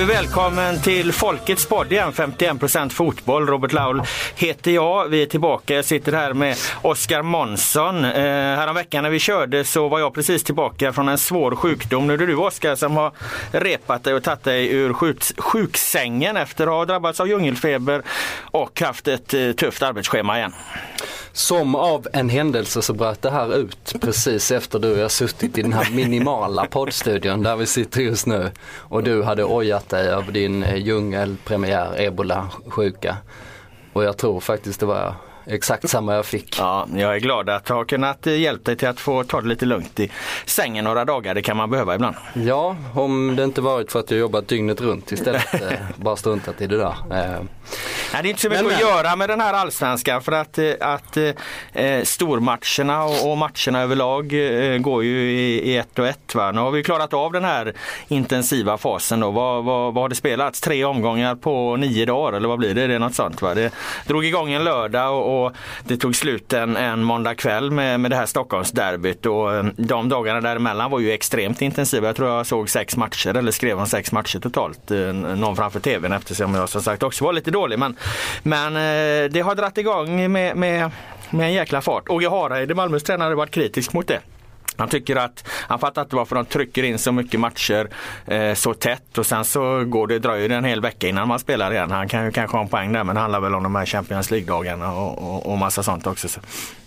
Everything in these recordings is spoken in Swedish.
Vi välkommen till Folkets podd igen, 51% fotboll. Robert Laul heter jag. Vi är tillbaka. Jag sitter här med Oskar Månsson. Eh, häromveckan när vi körde så var jag precis tillbaka från en svår sjukdom. Nu är det du Oskar som har repat dig och tagit dig ur sjuk sjuksängen efter att ha drabbats av djungelfeber och haft ett eh, tufft arbetsschema igen. Som av en händelse så bröt det här ut precis efter du och jag suttit i den här minimala poddstudion där vi sitter just nu. Och du hade ojat dig över din eh, djungelpremiär, ebola-sjuka. Och jag tror faktiskt det var exakt samma jag fick. Ja, jag är glad att ha kunnat hjälpa dig till att få ta det lite lugnt i sängen några dagar. Det kan man behöva ibland. Ja, om det inte varit för att jag jobbat dygnet runt istället. eh, bara struntat i det där. Eh, Nej, det är inte så mycket Men, att men. göra med den här allsvenskan för att, eh, att eh, stormatcherna och, och matcherna överlag eh, går ju i, i ett och ett. Va? Nu har vi klarat av den här intensiva fasen. Då. Vad, vad, vad har det spelats? Tre omgångar på nio dagar eller vad blir det? Det är något sånt. Va? Det drog igång en lördag och, och det tog slut en, en måndag kväll med, med det här Stockholmsderbyt. Och, eh, de dagarna däremellan var ju extremt intensiva. Jag tror jag såg sex matcher eller skrev om sex matcher totalt. Eh, någon framför tvn eftersom jag som sagt också var lite dålig. Men, men eh, det har dratt igång med, med, med en jäkla fart. Åge Hareide, Malmös tränare, varit kritisk mot det. Han tycker att, han fattar inte varför de trycker in så mycket matcher eh, så tätt och sen så går det, dröjer det en hel vecka innan man spelar igen. Han kan ju kanske ha en poäng där men det handlar väl om de här Champions League-dagarna och, och, och massa sånt också. Så.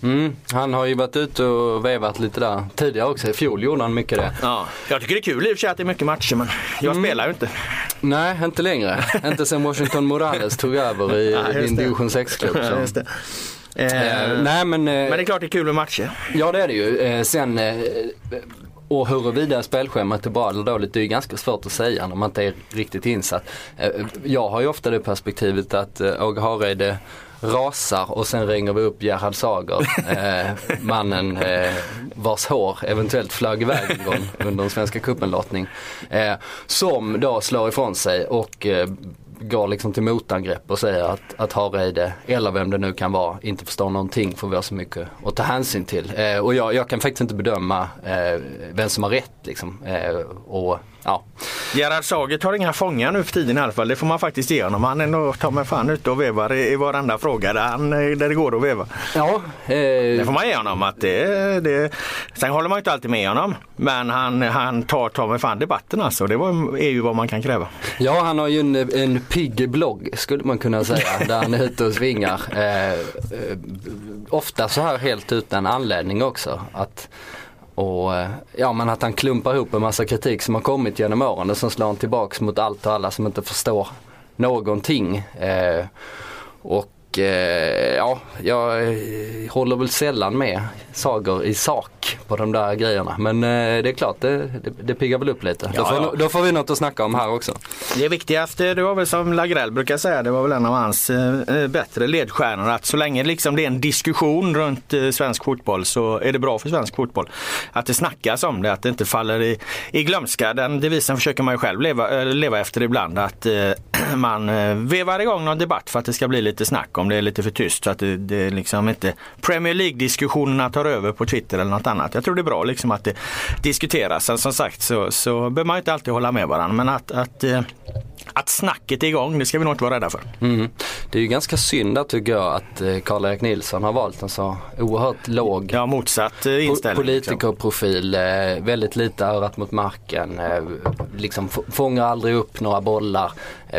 mm, han har ju varit ute och vevat lite där tidigare också. I fjol gjorde han mycket det. Ja, jag tycker det är kul i och för sig att det är mycket matcher men jag spelar ju inte. Nej, inte längre. inte sen Washington Morales tog över i din division 6-klubb. Eh, Eh, nej men, eh, Men det är klart det är kul med matcher. ja det är det ju. Eh, sen eh, och huruvida spelschemat är bra eller dåligt det är ganska svårt att säga när man inte är riktigt insatt. Jag har ju ofta det perspektivet att Åge Hareide rasar och sen ringer vi upp Gerhard Sager, eh, mannen eh, vars hår eventuellt flög iväg en gång under en Svenska cupen-lottning. Eh, som då slår ifrån sig och går liksom till motangrepp och säger att, att Hareide, eller vem det nu kan vara, inte förstår någonting för vi har så mycket att ta hänsyn till. Eh, och jag, jag kan faktiskt inte bedöma eh, vem som har rätt liksom. Eh, och ja, Gerhard Sager tar inga fångar nu för tiden i alla fall. Det får man faktiskt ge honom. Han är nog ta mig fan ute och vevar i, i varenda fråga där, han, eh, där det går att veva. ja Det eh, får man ge honom. Att det, det, sen håller man ju inte alltid med honom. Men han, han tar ta mig fan debatten alltså. Det var, är ju vad man kan kräva. ja, han har ju en, en pigg blogg skulle man kunna säga, där han är ute och svingar. Eh, eh, ofta så här helt utan anledning också. Att, och eh, ja men att han klumpar ihop en massa kritik som har kommit genom åren och sen slår han tillbaks mot allt och alla som inte förstår någonting. Eh, och eh, ja, jag eh, håller väl sällan med Sager i sak på de där grejerna. Men eh, det är klart, det, det, det piggar väl upp lite. Ja, då, får, ja. då får vi något att snacka om här också. Det viktigaste, det var väl som Lagrell brukar säga, det var väl en av hans eh, bättre ledstjärnor att så länge liksom det är en diskussion runt svensk fotboll så är det bra för svensk fotboll. Att det snackas om det, att det inte faller i, i glömska. Den devisen försöker man ju själv leva, leva efter ibland. Att man vevar igång någon debatt för att det ska bli lite snack om det är lite för tyst. Så att det, det liksom inte Premier League-diskussionerna tar över på Twitter eller något annat. Jag tror det är bra liksom att det diskuteras. Sen som sagt så, så behöver man inte alltid hålla med varandra. Men att, att, eh, att snacket är igång, det ska vi nog inte vara rädda för. Mm. Det är ju ganska synd att tycker jag att eh, Karl-Erik Nilsson har valt en så oerhört låg Ja, motsatt eh, inställning. liksom. Politikerprofil, eh, väldigt lite örat mot marken, liksom fångar aldrig upp några bollar,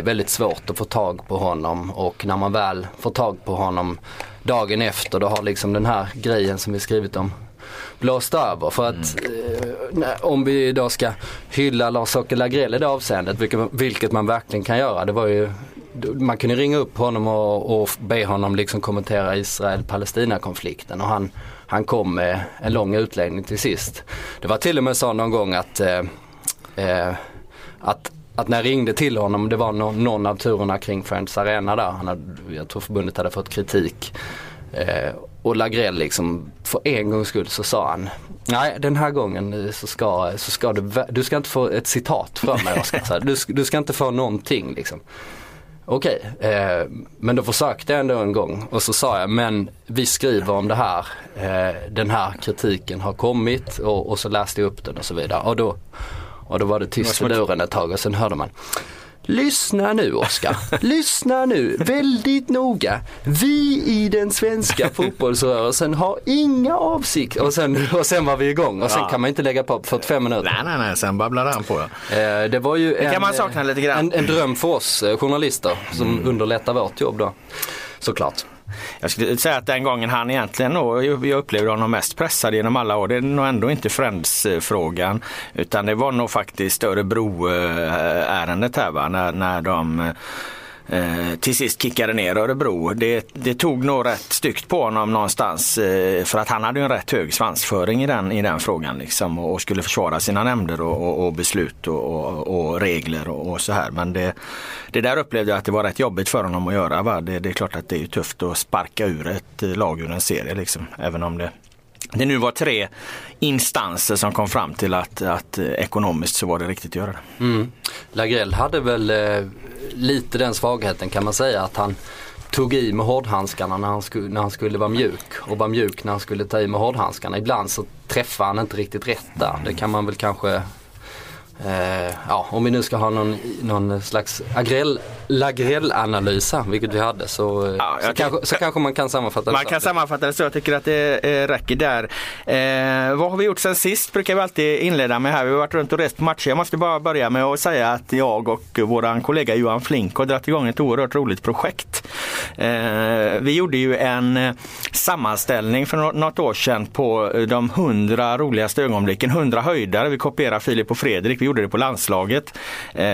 väldigt svårt att få tag på honom och när man väl får tag på honom dagen efter då har liksom den här grejen som vi skrivit om blåst över. För att eh, nej, om vi då ska hylla Lars-Åke Lagrell i det avseendet, vilket, vilket man verkligen kan göra, det var ju man kunde ringa upp honom och, och be honom liksom kommentera Israel-Palestina-konflikten och han han kom med en lång utläggning till sist. Det var till och med så någon gång att, eh, eh, att att när jag ringde till honom, det var någon, någon av turerna kring Friends Arena där, han hade, jag tror förbundet hade fått kritik. Eh, och Lagrell liksom, för en gångs skull så sa han, nej den här gången så ska, så ska du, du ska inte få ett citat från mig Oskar. Du, du ska inte få någonting liksom. Okej, eh, men då försökte jag ändå en gång och så sa jag, men vi skriver om det här, eh, den här kritiken har kommit och, och, så läste jag upp den och så vidare. Och då, och då var det tyst i luren ett tag och sen hörde man Lyssna nu Oskar, lyssna nu väldigt noga. Vi i den svenska fotbollsrörelsen har inga avsikter. Och sen, och sen var vi igång och sen ja. kan man inte lägga på 45 minuter. Nej, nej, nej, sen babblade han på. Eh, det var ju en, kan man sakna lite grann. En, en dröm för oss eh, journalister som mm. underlättar vårt jobb då. Såklart. Jag skulle säga att den gången han egentligen jag upplevde honom mest pressad genom alla år. Det är nog ändå inte Friends-frågan. Utan det var nog faktiskt Örebro-ärendet eh, här va, när, när de eh, till sist kickade ner Örebro. Det, det, tog nog rätt styggt på honom någonstans eh, för att han hade en rätt hög svansföring i den, i den frågan liksom, och, och skulle försvara sina nämnder och, och, och beslut och, regler och, så här. Men det, det där upplevde jag att det var rätt jobbigt för honom att göra. Va? Det, det är klart att det är tufft att sparka ur ett lag ur en serie liksom, även om det det nu var tre instanser som kom fram till att, att eh, ekonomiskt så var det riktigt att göra det. Mm. Lagrell hade väl eh, lite den svagheten kan man säga att han tog i med hårdhandskarna när han, skulle, när han skulle vara mjuk och var mjuk när han skulle ta i med hårdhandskarna. Ibland så träffade han inte riktigt rätt där. Det kan man väl kanske Eh, ja, om vi nu ska ha någon, någon slags agrell, Lagrell-analys här, vilket vi hade, så, ja, så, kanske, så kanske man kan sammanfatta det Man kan sammanfatta det så. Jag tycker att det eh, räcker där. Eh, vad har vi gjort sen sist? brukar vi alltid inleda med här. Vi har varit runt och rest på matcher. Jag måste bara börja med att säga att jag och vår kollega Johan Flink har dragit igång ett oerhört roligt projekt. Eh, vi gjorde ju en eh, sammanställning för något år sedan på de hundra roligaste ögonblicken, hundra höjdare. Vi kopierar Filip och Fredrik vi gjorde det på landslaget. Eh,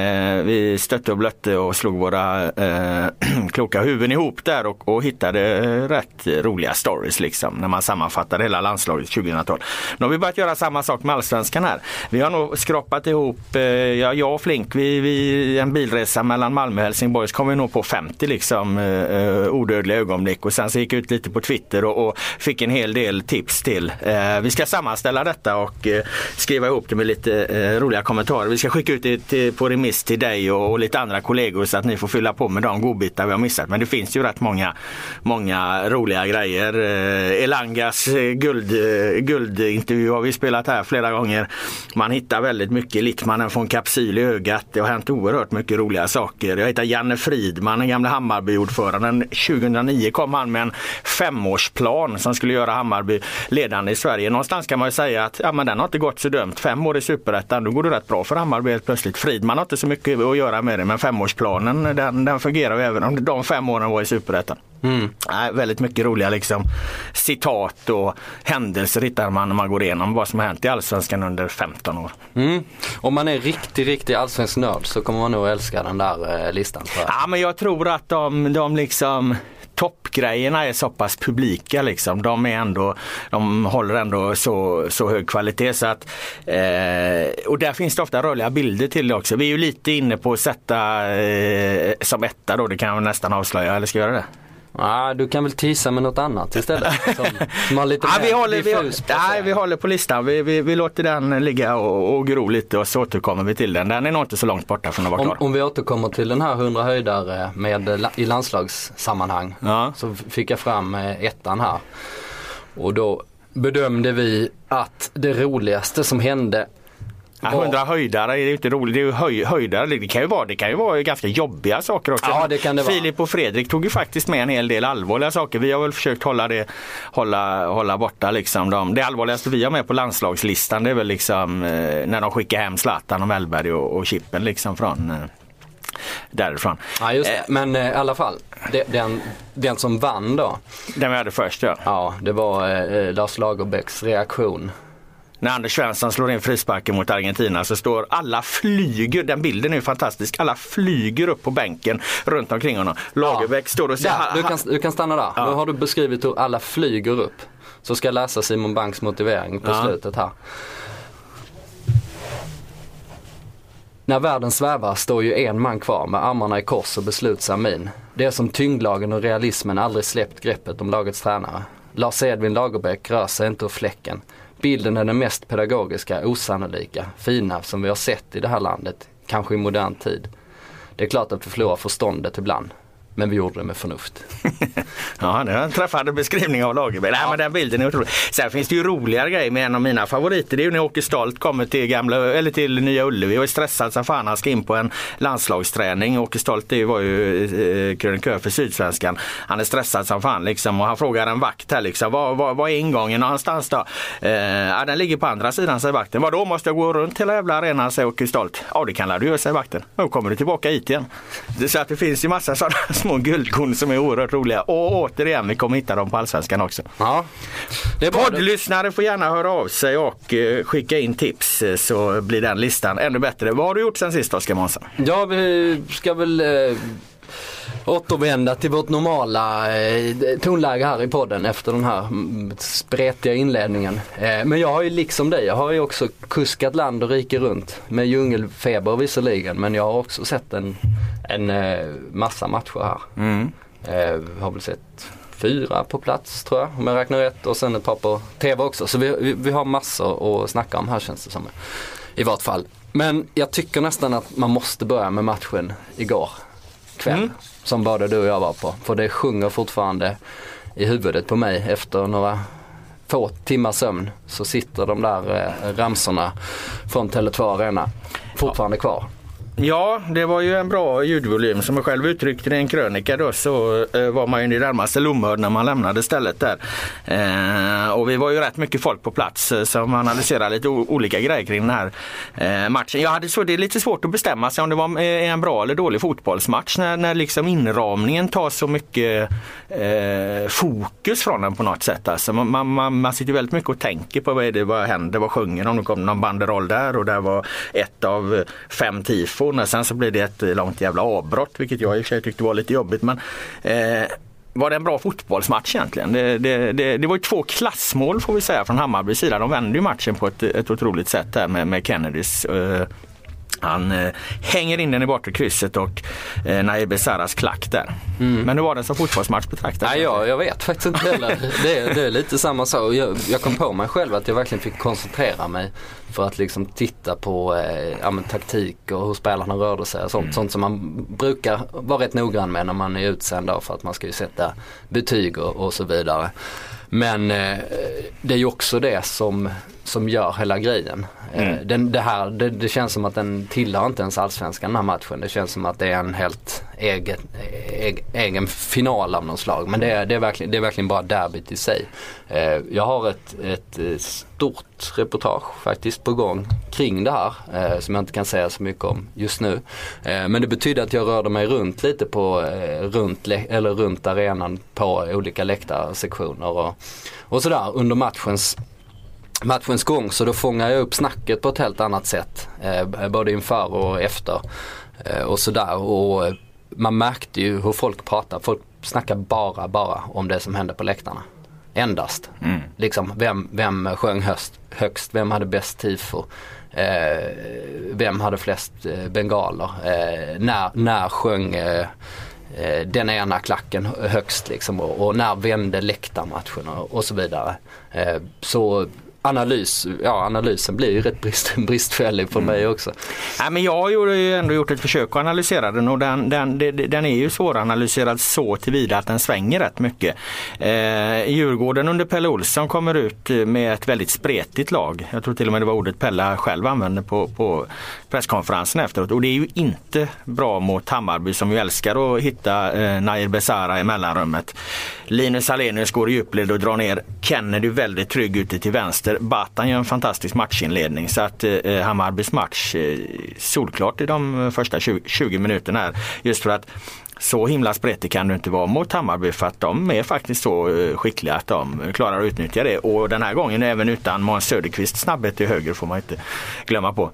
vi stötte och blötte och slog våra eh, kloka huvuden ihop där och, och hittade rätt roliga stories liksom när man sammanfattade hela landslaget 2012. Nu har vi börjat göra samma sak med allsvenskan här. Vi har nog skrapat ihop, eh, ja, jag och Flink, vi, vi, en bilresa mellan Malmö och Helsingborg så kom vi nog på 50 liksom eh, eh, odödliga ögonblick och sen så gick jag ut lite på Twitter och, och fick en hel del tips till. Eh, vi ska sammanställa detta och eh, skriva ihop det med lite eh, roliga kommentarer kommentarer. Vi ska skicka ut det till, på remiss till dig och, och, lite andra kollegor så att ni får fylla på med de godbitar vi har missat. Men det finns ju rätt många, många roliga grejer. Eh, Elangas eh, guld, eh, guldintervju har vi spelat här flera gånger. Man hittar väldigt mycket. Littmannen får en kapsyl i ögat. Det har hänt oerhört mycket roliga saker. Jag hittar Janne Fridman, den gamla Hammarby-ordföranden. 2009 kom han med en femårsplan som skulle göra Hammarby ledande i Sverige. Någonstans kan man ju säga att ja, men den har inte gått så dumt. Fem år i superettan, då går det rätt bra för Hammarby helt plötsligt. Fridman har inte så mycket att göra med det men femårsplanen den, den fungerar ju även om de fem åren var i Superettan. Mm. Äh, väldigt mycket roliga liksom, citat och händelser hittar man när man går igenom vad som har hänt i Allsvenskan under 15 år. Mm. Om man är riktig, riktig allsvensk nörd så kommer man nog älska den där eh, listan. Ja men jag tror att de, de liksom toppgrejerna är så pass publika liksom. De är ändå, de håller ändå så, så hög kvalitet så att eh, och där finns det ofta rörliga bilder till det också. Vi är ju lite inne på att sätta eh, som etta då, det kan jag nästan avslöja, eller ska jag göra det? Ja, du kan väl tisa med något annat istället? Som, som har lite ja, vi, håller, vi, nej, vi håller på listan. Vi, vi, vi låter den ligga och, och gro lite och så återkommer vi till den. Den är nog inte så långt borta från att vara om, klar. Om vi återkommer till den här 100 höjdare med, i landslagssammanhang ja. så fick jag fram eh, ettan här. Och då bedömde vi att det roligaste som hände Ja, 100 höjdare är inte roligt. Det är ju höj, höjdare. Det kan ju, vara, det kan ju vara ganska jobbiga saker också. Ja, det kan det Filip vara. och Fredrik tog ju faktiskt med en hel del allvarliga saker. Vi har väl försökt hålla det hålla, hålla borta liksom. De, det allvarligaste vi har med på landslagslistan det är väl liksom eh, när de skickar hem Zlatan och Mellberg och, och Chippen liksom från eh, därifrån. Ja just det. Eh, men eh, i alla fall, den, den som vann då. Den vi hade först ja. Ja, det var eh, Lars Lagerbäcks reaktion när Anders Svensson slår in frisparken mot Argentina så står alla flyger, den bilden är ju fantastisk, alla flyger upp på bänken runt omkring honom. Lagerbäck ja. står och säger... du, kan, du kan stanna där, ja. nu har du beskrivit hur alla flyger upp. Så ska jag läsa Simon Banks motivering på Ja. slutet här. När världen svävar står ju en man kvar med armarna i kors och beslutsam min. Det är som tyngdlagen och realismen aldrig släppt greppet om lagets tränare. Lars Edvin Lagerbäck rör sig inte ur fläcken. Bilden är den mest pedagogiska, osannolika, fina som vi har sett i det här landet, kanske i modern tid. Det är klart att vi förlorar förståndet ibland, men vi gjorde det med förnuft. Ja, det är en träffande beskrivning av Lagerbäck. Nej, men den bilden är otrolig. Sen finns det ju roligare grejer med en av mina favoriter. Det är ju när Åke Stolt kommer till, gamla, eller till Nya Ullevi och är stressad som fan. Han ska in på en landslagsträning. Åke Stolt det var ju eh, krönikör för Sydsvenskan. Han är stressad som fan liksom och han frågar en vakt här liksom. Vad, vad, vad är ingången någonstans då? Eh, ja, den ligger på andra sidan säger vakten. Vadå måste jag gå runt hela jävla arenan säger Åke Stolt. Ja det kan du göra säger vakten. Då kommer du tillbaka hit igen. Det är så att det finns ju massa sådana små guldkorn som är oerhört roliga. Och återigen vi kommer hitta dem på Allsvenskan också. Ja, det är bra. Poddlyssnare får gärna höra av sig och eh, skicka in tips eh, så blir den listan ännu bättre. Vad har du gjort sen sist Oskar Månsson? Ja, vi ska väl eh, återvända till vårt normala eh, tonläge här i podden efter den här mm, spretiga inledningen. Eh, men jag har ju liksom dig, jag har ju också kuskat land och rike runt med djungelfeber visserligen men jag har också sett en, en eh, massa matcher här. Mm. Har väl sett fyra på plats tror jag om jag räknar rätt och sen ett par på TV också. Så vi, vi, vi har massor att snacka om här känns det som. I vart fall. Men jag tycker nästan att man måste börja med matchen igår kväll. Mm. Som både du och jag var på. För det sjunger fortfarande i huvudet på mig efter några få timmars sömn. Så sitter de där eh, ramsorna från Tele2 Arena fortfarande kvar. Ja, det var ju en bra ljudvolym. Som jag själv uttryckte det i en krönika då så eh, var man ju i det närmaste lomhörd när man lämnade stället där. Eh, och vi var ju rätt mycket folk på plats eh, som analyserade lite olika grejer kring den här eh, matchen. Jag hade så det är lite svårt att bestämma sig om det var eh, en bra eller dålig fotbollsmatch när, när liksom inramningen tar så mycket eh, fokus från den på något sätt. Alltså man, man, man, sitter väldigt mycket och tänker på vad är det, vad händer, vad sjunger de, nu kom någon banderoll där och där var ett av fem tifon och sen så blir det ett långt jävla avbrott vilket jag i och för sig tyckte var lite jobbigt men eh, var det en bra fotbollsmatch egentligen? Det, det, det, det var ju två klassmål får vi säga från Hammarbys sida. De vände ju matchen på ett, ett otroligt sätt där med, med Kennedys eh, han eh, hänger in den i bortre krysset och eh, Nair Besaras klack där. Men hur var den som fotbollsmatch betraktad? Nej, jag, jag vet faktiskt inte heller. Det, är- det är lite samma sak. Jag, jag kom på mig själv att jag verkligen fick koncentrera mig för att liksom titta på eh, ja, taktik och hur spelarna rörde sig. och Sånt, sånt som man brukar vara rätt noggrann med när man är utsänd för att man ska ju sätta betyg och, och så vidare. Men eh, det är ju också det som, som gör hela grejen. Eh, den, det, här, det, det känns som att den tillhör inte ens allsvenskan den här matchen. Det känns som att det är en helt egen, egen, egen final av något slag. Men det är, det är, verkligen, det är verkligen bara derbyt i sig. Eh, jag har ett, ett eh, stort reportage faktiskt på gång kring det här eh, som jag inte kan säga så mycket om just nu. Eh, men det betyder att jag rörde mig runt lite på, eh, runt, eller runt arenan på olika läktarsektioner och, och sådär under matchens matchens gång så då fångar jag upp snacket på ett helt annat sätt. Eh, både inför och efter. Eh, och sådär. Och eh, man märkte ju hur folk pratar. Folk snackar bara, bara om det som hände på läktarna. Endast. Liksom vem, vem sjöng höst, högst, vem hade bäst tifo. Eh, vem hade flest eh, bengaler. Eh, när, när sjöng den ena klacken högst liksom och, och när vände läktarmatchen och, och så vidare. Så analys, ja analysen blir ju rätt brist, bristfällig för mig också. Nej, men jag har ju ändå gjort ett försök att analysera den och den, den, den är ju svåranalyserad så tillvida att den svänger rätt mycket. Eh, Djurgården under Pelle Olsson kommer ut med ett väldigt spretigt lag. Jag tror till och med det var ordet Pelle själv använde på, på presskonferensen efteråt. Och det är ju inte bra mot Hammarby som ju älskar att hitta eh, Nair Besara i mellanrummet. Linus Alenius går i djupled och drar ner Kennedy väldigt trygg ute till vänster. Batan gör en fantastisk matchinledning så att eh, eh Hammarbys match eh, solklart i de eh, första 20, 20 minuterna här. Just för att så himla spretig kan du inte vara mot Hammarby för att de är faktiskt så eh, skickliga att de klarar att utnyttja det. Och den här gången även utan Måns Söderqvists snabbhet till höger får man inte glömma på.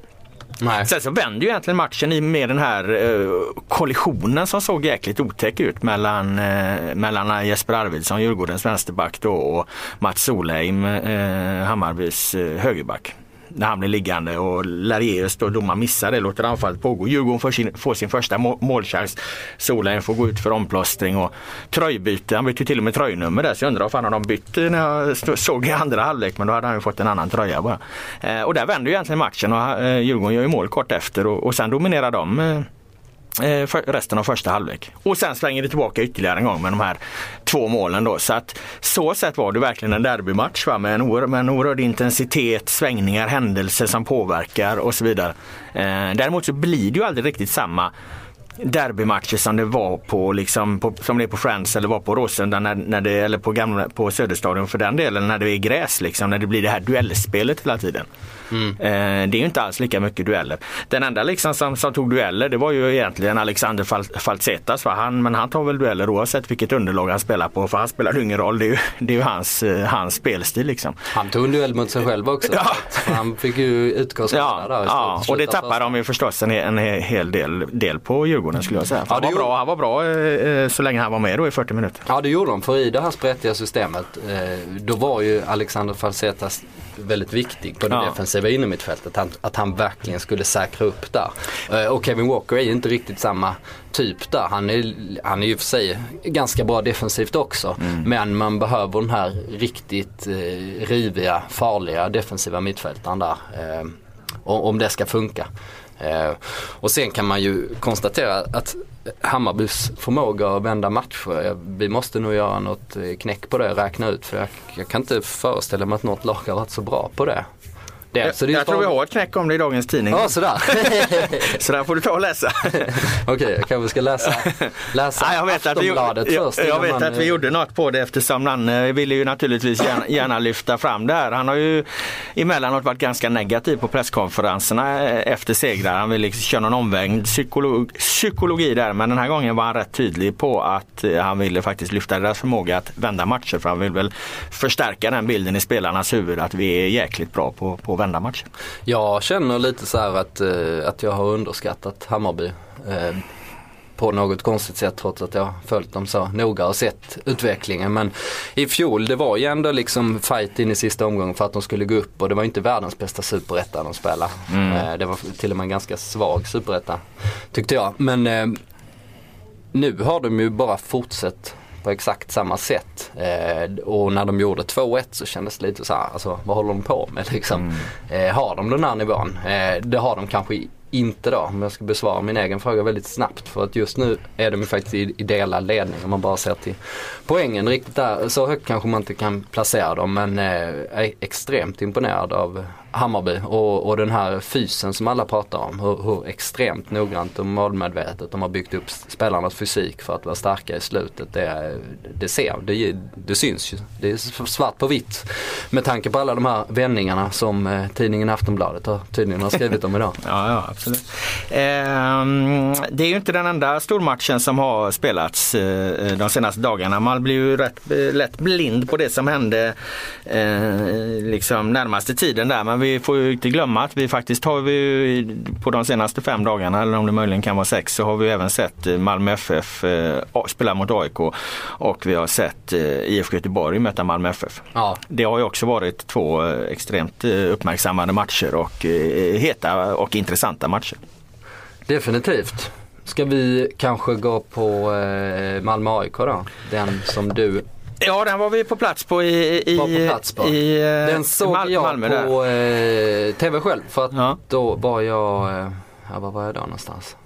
Nej. Sen så vänder ju egentligen matchen med den här eh, kollisionen som såg jäkligt otäck ut mellan, eh, mellan Jesper Arvidsson, Djurgårdens vänsterback då, och Mats Solheim, eh, Hammarbys eh, högerback när han blir liggande och Lareus då domaren missar det, låter anfallet pågå. Djurgården får sin, får sin första målchans. Solheim får gå ut för omplåstring och tröjbyte. Han bytte till och med tröjnummer där så jag undrar om fan har de bytt eh, när jag såg i andra halvlek men då hade han ju fått en annan tröja bara. Eh, och där vänder ju egentligen matchen och eh, Djurgården gör ju mål kort efter och, och sen dominerar de eh, Eh, resten av första halvlek. Och sen svänger det tillbaka ytterligare en gång med de här två målen då. Så att så sett var det verkligen en derbymatch va? Med, en med en oerhörd intensitet, svängningar, händelser som påverkar och så vidare. Eh, däremot så blir det ju aldrig riktigt samma derbymatcher som det var på, liksom, på, som det är på Friends eller var på Råsunda när, när det, eller på, gamla, på Söderstadion för den delen när det är gräs liksom, när det blir det här duellspelet hela tiden. Mm. Eh, det är ju inte alls lika mycket dueller. Den enda liksom som, som tog dueller det var ju egentligen Alexander Fal Falsetas. Han, men han tar väl dueller oavsett vilket underlag han spelar på för han spelar ju ingen roll. Det är ju, det är ju hans, eh, hans spelstil. Liksom. Han tog en duell mot sig själv också. Ja. Han fick ju utgångsskada ja, där. Ja, och det tappade de ju förstås en, en hel del, del på Djurgården skulle jag säga. Ja, han, var bra, han var bra eh, så länge han var med då i 40 minuter. Ja det gjorde de för i det här sprättiga systemet då var ju Alexander Falsetas väldigt viktig på det ja. defensiva innermittfältet. Att, att han verkligen skulle säkra upp där. Eh, och Kevin Walker är ju inte riktigt samma typ där. Han är, han är ju för sig ganska bra defensivt också. Mm. Men man behöver den här riktigt eh, riviga, farliga defensiva mittfältaren där. Eh, om det ska funka. Eh, och sen kan man ju konstatera att Hammarbys förmåga att vända matcher, vi måste nog göra något eh, knäck på det, räkna ut för jag, jag kan inte föreställa mig att något lag har varit så bra på det. Det, så det jag tror vi har ett knäck om det i dagens tidning. Ja, sådär. så där får du ta och läsa. Okej, okay, jag kanske ska läsa, läsa ja, jag vet Aftonbladet att vi, först. Jag, jag vet man... att vi gjorde något på det eftersom Nanne ville ju naturligtvis gärna, gärna lyfta fram det här. Han har ju emellanåt varit ganska negativ på presskonferenserna efter segrar. Han vill liksom köra någon omvänd psykolog, psykologi där men den här gången var han rätt tydlig på att eh, han ville faktiskt lyfta deras förmåga att vända matcher för han vill väl förstärka den bilden i spelarnas huvud att vi är jäkligt bra på, på vända matchen. Jag känner lite så här att, eh, att jag har underskattat Hammarby. Eh, på något konstigt sätt trots att jag följt dem så noga och sett utvecklingen. Men i fjol det var ju ändå liksom fight in i sista omgången för att de skulle gå upp och det var inte världens bästa superetta de spelade. Mm. Eh, det var till och med en ganska svag superetta tyckte jag. Men nu har de ju bara fortsatt på exakt samma sätt. Eh, och när de gjorde 2-1 så kändes det lite så här, alltså vad håller de på med liksom? Mm. Eh, har de den här nivån? Eh, det har de kanske inte då, om jag ska besvara min egen fråga väldigt snabbt. För att just nu är de ju faktiskt i, i delad ledning om man bara ser till poängen. Riktigt där, så högt kanske man inte kan placera dem men eh, är extremt imponerad av Hammarby och, och den här fysen som alla pratar om. Hur, hur, extremt noggrant och målmedvetet de har byggt upp spelarnas fysik för att vara starka i slutet. Det, det ser, det, det syns ju. Det är svart på vitt. Med tanke på alla de här vändningarna som eh, tidningen Aftonbladet har, tydligen har skrivit om idag. ja, ja, absolut. Eh, det är ju inte den enda stormatchen som har spelats eh, de senaste dagarna. Man blir ju rätt lätt blind på det som hände eh, liksom närmaste tiden där. Men vi får ju inte glömma att vi faktiskt har vi på de senaste fem dagarna, eller om det möjligen kan vara sex, så har vi även sett eh, Malmö FF eh, spela mot AIK och vi har sett eh, IFK Göteborg möta Malmö FF. Ja. Det har ju också varit två eh, extremt eh, uppmärksammade matcher och eh, heta och intressanta matcher. Definitivt. Ska vi kanske gå på Malmö AIK då? Den som du Ja, den var vi på plats på i, i, på plats på. i eh, Den såg Mal jag Malmö på eh, TV själv för att ja. då var jag, eh, ja, var var jag då någonstans?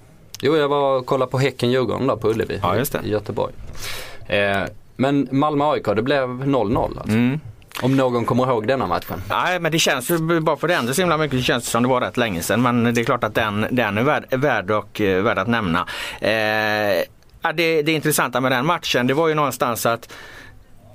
Jo, jag var och kollade på Häcken-Djurgården där på Ullevi ja, i Göteborg. Eh, men Malmö-AIK, det blev 0-0 alltså. Mm. Om någon kommer ihåg denna matchen? Nej men det känns ju, bara för det ändå så himla mycket, det känns som det var rätt länge sedan. Men det är klart att den, den är värd, värd, och, eh, värd att nämna. Eh, det, det intressanta med den matchen det var ju någonstans att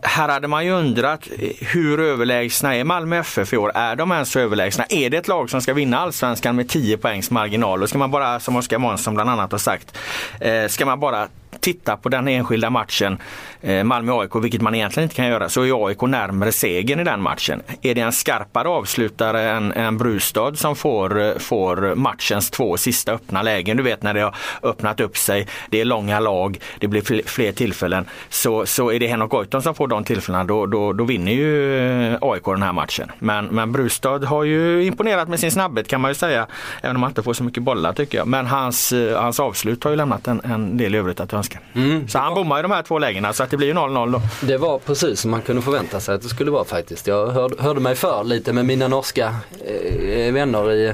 här hade man ju undrat eh, hur överlägsna är Malmö FF i år? Är de ens så överlägsna? Är det ett lag som ska vinna allsvenskan med 10 poängs marginal? Då ska man bara, som Oskar Månsson bland annat har sagt, eh, ska man bara titta på den enskilda matchen eh, Malmö-AIK, vilket man egentligen inte kan göra, så är AIK närmare segern i den matchen. Är det en skarpare avslutare än, än Brustad som får, eh, får matchens två sista öppna lägen, du vet när det har öppnat upp sig, det är långa lag, det blir fler, tillfällen, så, så är det Henok Goitom som får de tillfällena, då, då, då vinner ju eh, AIK den här matchen. Men, men Brustad har ju imponerat med sin snabbhet kan man ju säga, även om han inte får så mycket bollar tycker jag. Men hans, hans avslut har ju lämnat en, en del övrigt att önska. Mm. Så han bommar ju de här två lägena så att det blir ju 0-0 då. Det var precis som man kunde förvänta sig att det skulle vara faktiskt. Jag hörde, hörde mig för lite med mina norska eh, vänner i,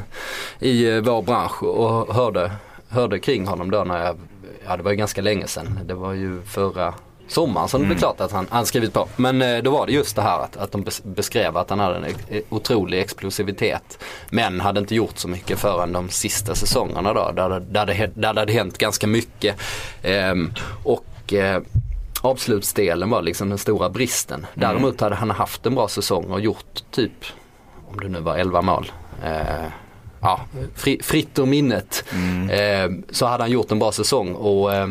i eh, vår bransch och hörde, hörde kring honom då när jag, ja det var ju ganska länge sedan. Det var ju förra sommaren som det mm. klart att han, han skrivit på. Men eh, då var det just det här att, att de beskrev att han hade en otrolig explosivitet. Men hade inte gjort så mycket förrän de sista säsongerna då där, där, det, där det hade hänt ganska mycket. Ehm, och eh, avslutsdelen var liksom den stora bristen. Mm. Däremot hade han haft en bra säsong och gjort typ, om det nu var 11 mål. Eh, ja, fri, fritt ur minnet. Mm. Eh, så hade han gjort en bra säsong och eh,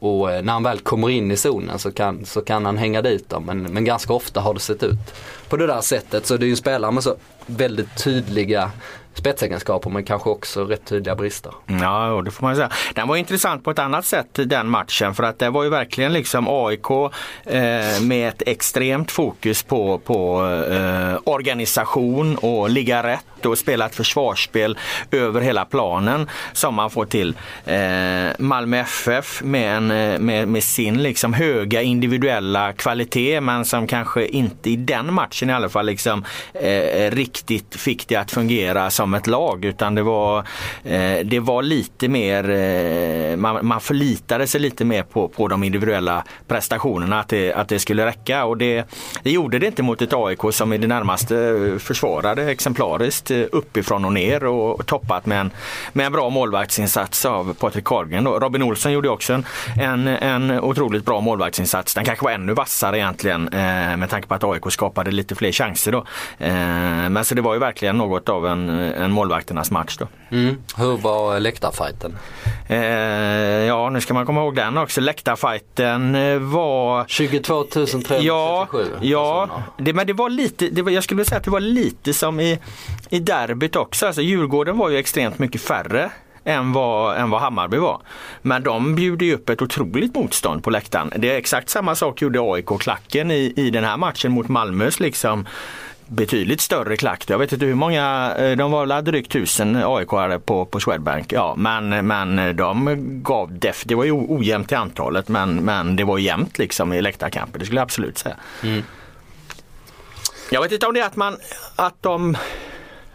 och eh, när han väl kommer in i zonen så kan, så kan han hänga dit dem. Men, men ganska ofta har det sett ut på det där sättet. Så det är ju en spelare med så väldigt tydliga spetsegenskaper men kanske också rätt tydliga brister. Ja, det får man säga. Den var intressant på ett annat sätt den matchen för att det var ju verkligen liksom AIK eh, med ett extremt fokus på, på eh, organisation och ligga rätt och spela ett försvarsspel över hela planen som man får till. Eh, Malmö FF med, en, eh, med, med, sin liksom höga individuella kvalitet men som kanske inte i den matchen i alla fall liksom, eh, riktigt fick det att fungera som ett lag utan det var, eh, det var lite mer, eh, man, man förlitade sig lite mer på, på de individuella prestationerna att det, att det skulle räcka och det, det gjorde det inte mot ett AIK som i det närmaste eh, försvarade exemplariskt uppifrån och ner och, toppat med en, med en bra målvaktsinsats av Patrik Carlgren. Robin Olsson gjorde också en, en, en otroligt bra målvaktsinsats. Den kanske var ännu vassare egentligen med tanke på att AIK skapade lite fler chanser då. Men så det var ju verkligen något av en, en målvakternas match då. Mm. Hur var läktarfajten? Eh, ja, nu ska man komma ihåg den också. Läktarfajten eh, var... 22 337 Ja, ja det, men det var lite, det var, jag skulle säga att det var lite som i, i derbyt också. Alltså Djurgården var ju extremt mycket färre än vad, än vad Hammarby var. Men de bjuder ju upp ett otroligt motstånd på läktaren. Det är exakt samma sak gjorde AIK-klacken i, i den här matchen mot Malmös liksom betydligt större klack. Jag vet inte hur många, eh, de var väl drygt tusen aik på, på Swedbank. Ja, men, men de gav def, det var ju ojämnt i antalet men, men det var jämnt liksom i läktarkamper, det skulle jag absolut säga. Mm. Jag vet inte om det är att man, att de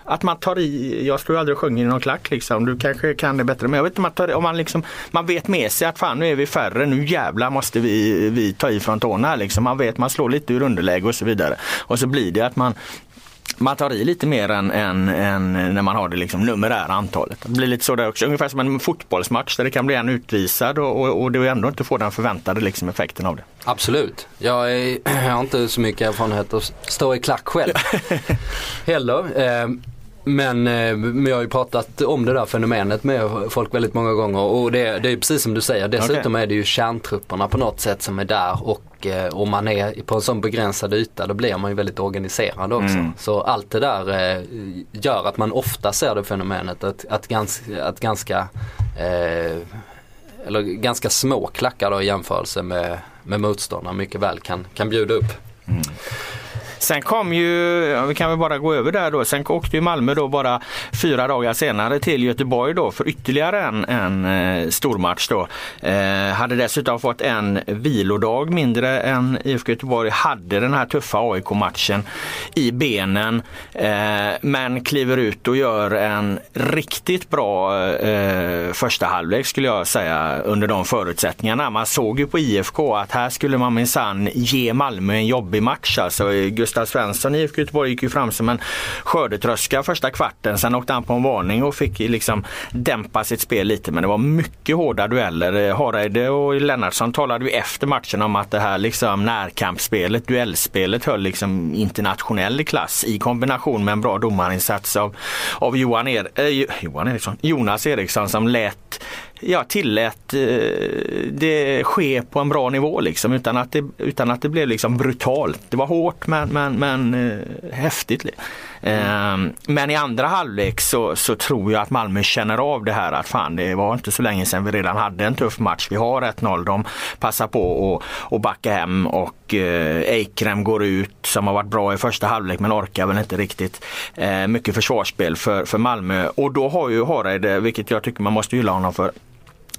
att man tar i, jag ju aldrig och sjunger i någon klack liksom. Du kanske kan det bättre. Men jag vet inte om man, tar, om man, liksom, man vet med sig att fan nu är vi färre, nu jävlar måste vi, vi ta i från tårna liksom. Man vet, man slår lite ur underläge och så vidare. Och så blir det att man man tar i lite mer än, än, än, när man har det liksom numerära antalet. Det blir lite så där också, ungefär som en fotbollsmatch där det kan bli en utvisad och, och, och det ändå inte får den förväntade liksom effekten av det. Absolut. Jag, är, jag har inte så mycket erfarenhet att stå i klack själv heller. Eh, men, eh, men jag har ju pratat om det där fenomenet med folk väldigt många gånger och det, det är precis som du säger. Dessutom okay. är det ju kärntrupperna på något sätt som är där och eh, om man är på en sån begränsad yta då blir man ju väldigt organiserad också. Mm. Så allt det där eh, gör att man ofta ser det fenomenet att, att, gans, att ganska eh, eller ganska små klackar då i jämförelse med, med motståndare mycket väl kan, kan bjuda upp. Mm. Sen kom ju, vi kan väl bara gå över där då, sen åkte ju Malmö då bara fyra dagar senare till Göteborg då för ytterligare en, en eh, stormatch då. Eh, hade dessutom fått en vilodag mindre än IFK Göteborg hade den här tuffa AIK-matchen i benen. Eh, men kliver ut och gör en riktigt bra eh, första halvlek skulle jag säga under de förutsättningarna. Man såg ju på IFK att här skulle man minsann ge Malmö en jobbig match. Alltså, Gustav Svensson i IFK Göteborg gick ju fram som en skördetröska första kvarten. Sen åkte han på en varning och fick liksom dämpa sitt spel lite. Men det var mycket hårda dueller. Eh, Hareide och Lennartsson talade ju efter matchen om att det här liksom närkampsspelet, duellspelet höll liksom internationell klass i kombination med en bra domarinsats av, av Johan, er, eh, Johan Eriksson, Jonas Eriksson som lät jag tillät eh, det ske på en bra nivå liksom utan att det, utan att det blev liksom brutalt. Det var hårt men, men, men eh, häftigt. Mm. Men i andra halvlek så, så tror jag att Malmö känner av det här att fan det var inte så länge sedan vi redan hade en tuff match. Vi har 1-0. De passar på att, och backa hem och eh, Eikrem går ut som har varit bra i första halvlek men orkar väl inte riktigt. Eh, mycket försvarsspel för, för Malmö och då har ju Hareide, vilket jag tycker man måste hylla honom för,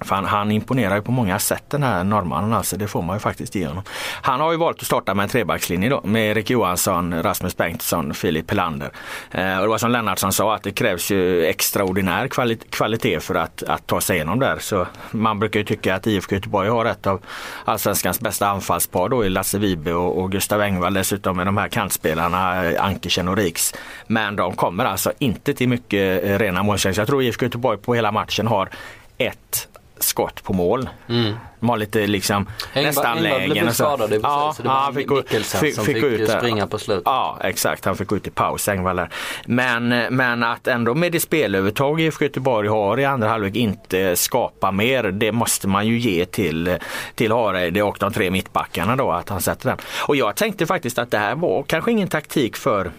för han, han, imponerar ju på många sätt den här norrmannen alltså, det får man ju faktiskt ge honom. Han har ju valt att starta med en trebackslinje då med Erik Johansson, Rasmus Bengtsson, Filip Helander. Eh, och det var som Lennartsson sa att det krävs ju extraordinär kvali kvalitet för att, att ta sig igenom där. Så man brukar ju tycka att IFK Göteborg har ett av allsvenskans bästa anfallspar då i Lasse Vibe och, och Gustav Engvall dessutom med de här kantspelarna eh, Ankersen och Riks. Men de kommer alltså inte till mycket eh, rena målchanser. Jag tror IFK Göteborg på hela matchen har ett skott på mål. Mm. De har lite liksom Engvall, nästan lägen. Engvall blev skadad i ja, så det var ja, fick, Mikkelsen fick, som fick, fick springa på slutet. Ja exakt, han fick ut i paus Engvall där. Men, men att ändå med det spelövertag IFK Göteborg har i andra halvlek inte skapa mer. Det måste man ju ge till, till Hareide och de tre mittbackarna då att han sätter den. Och jag tänkte faktiskt att det här var kanske ingen taktik för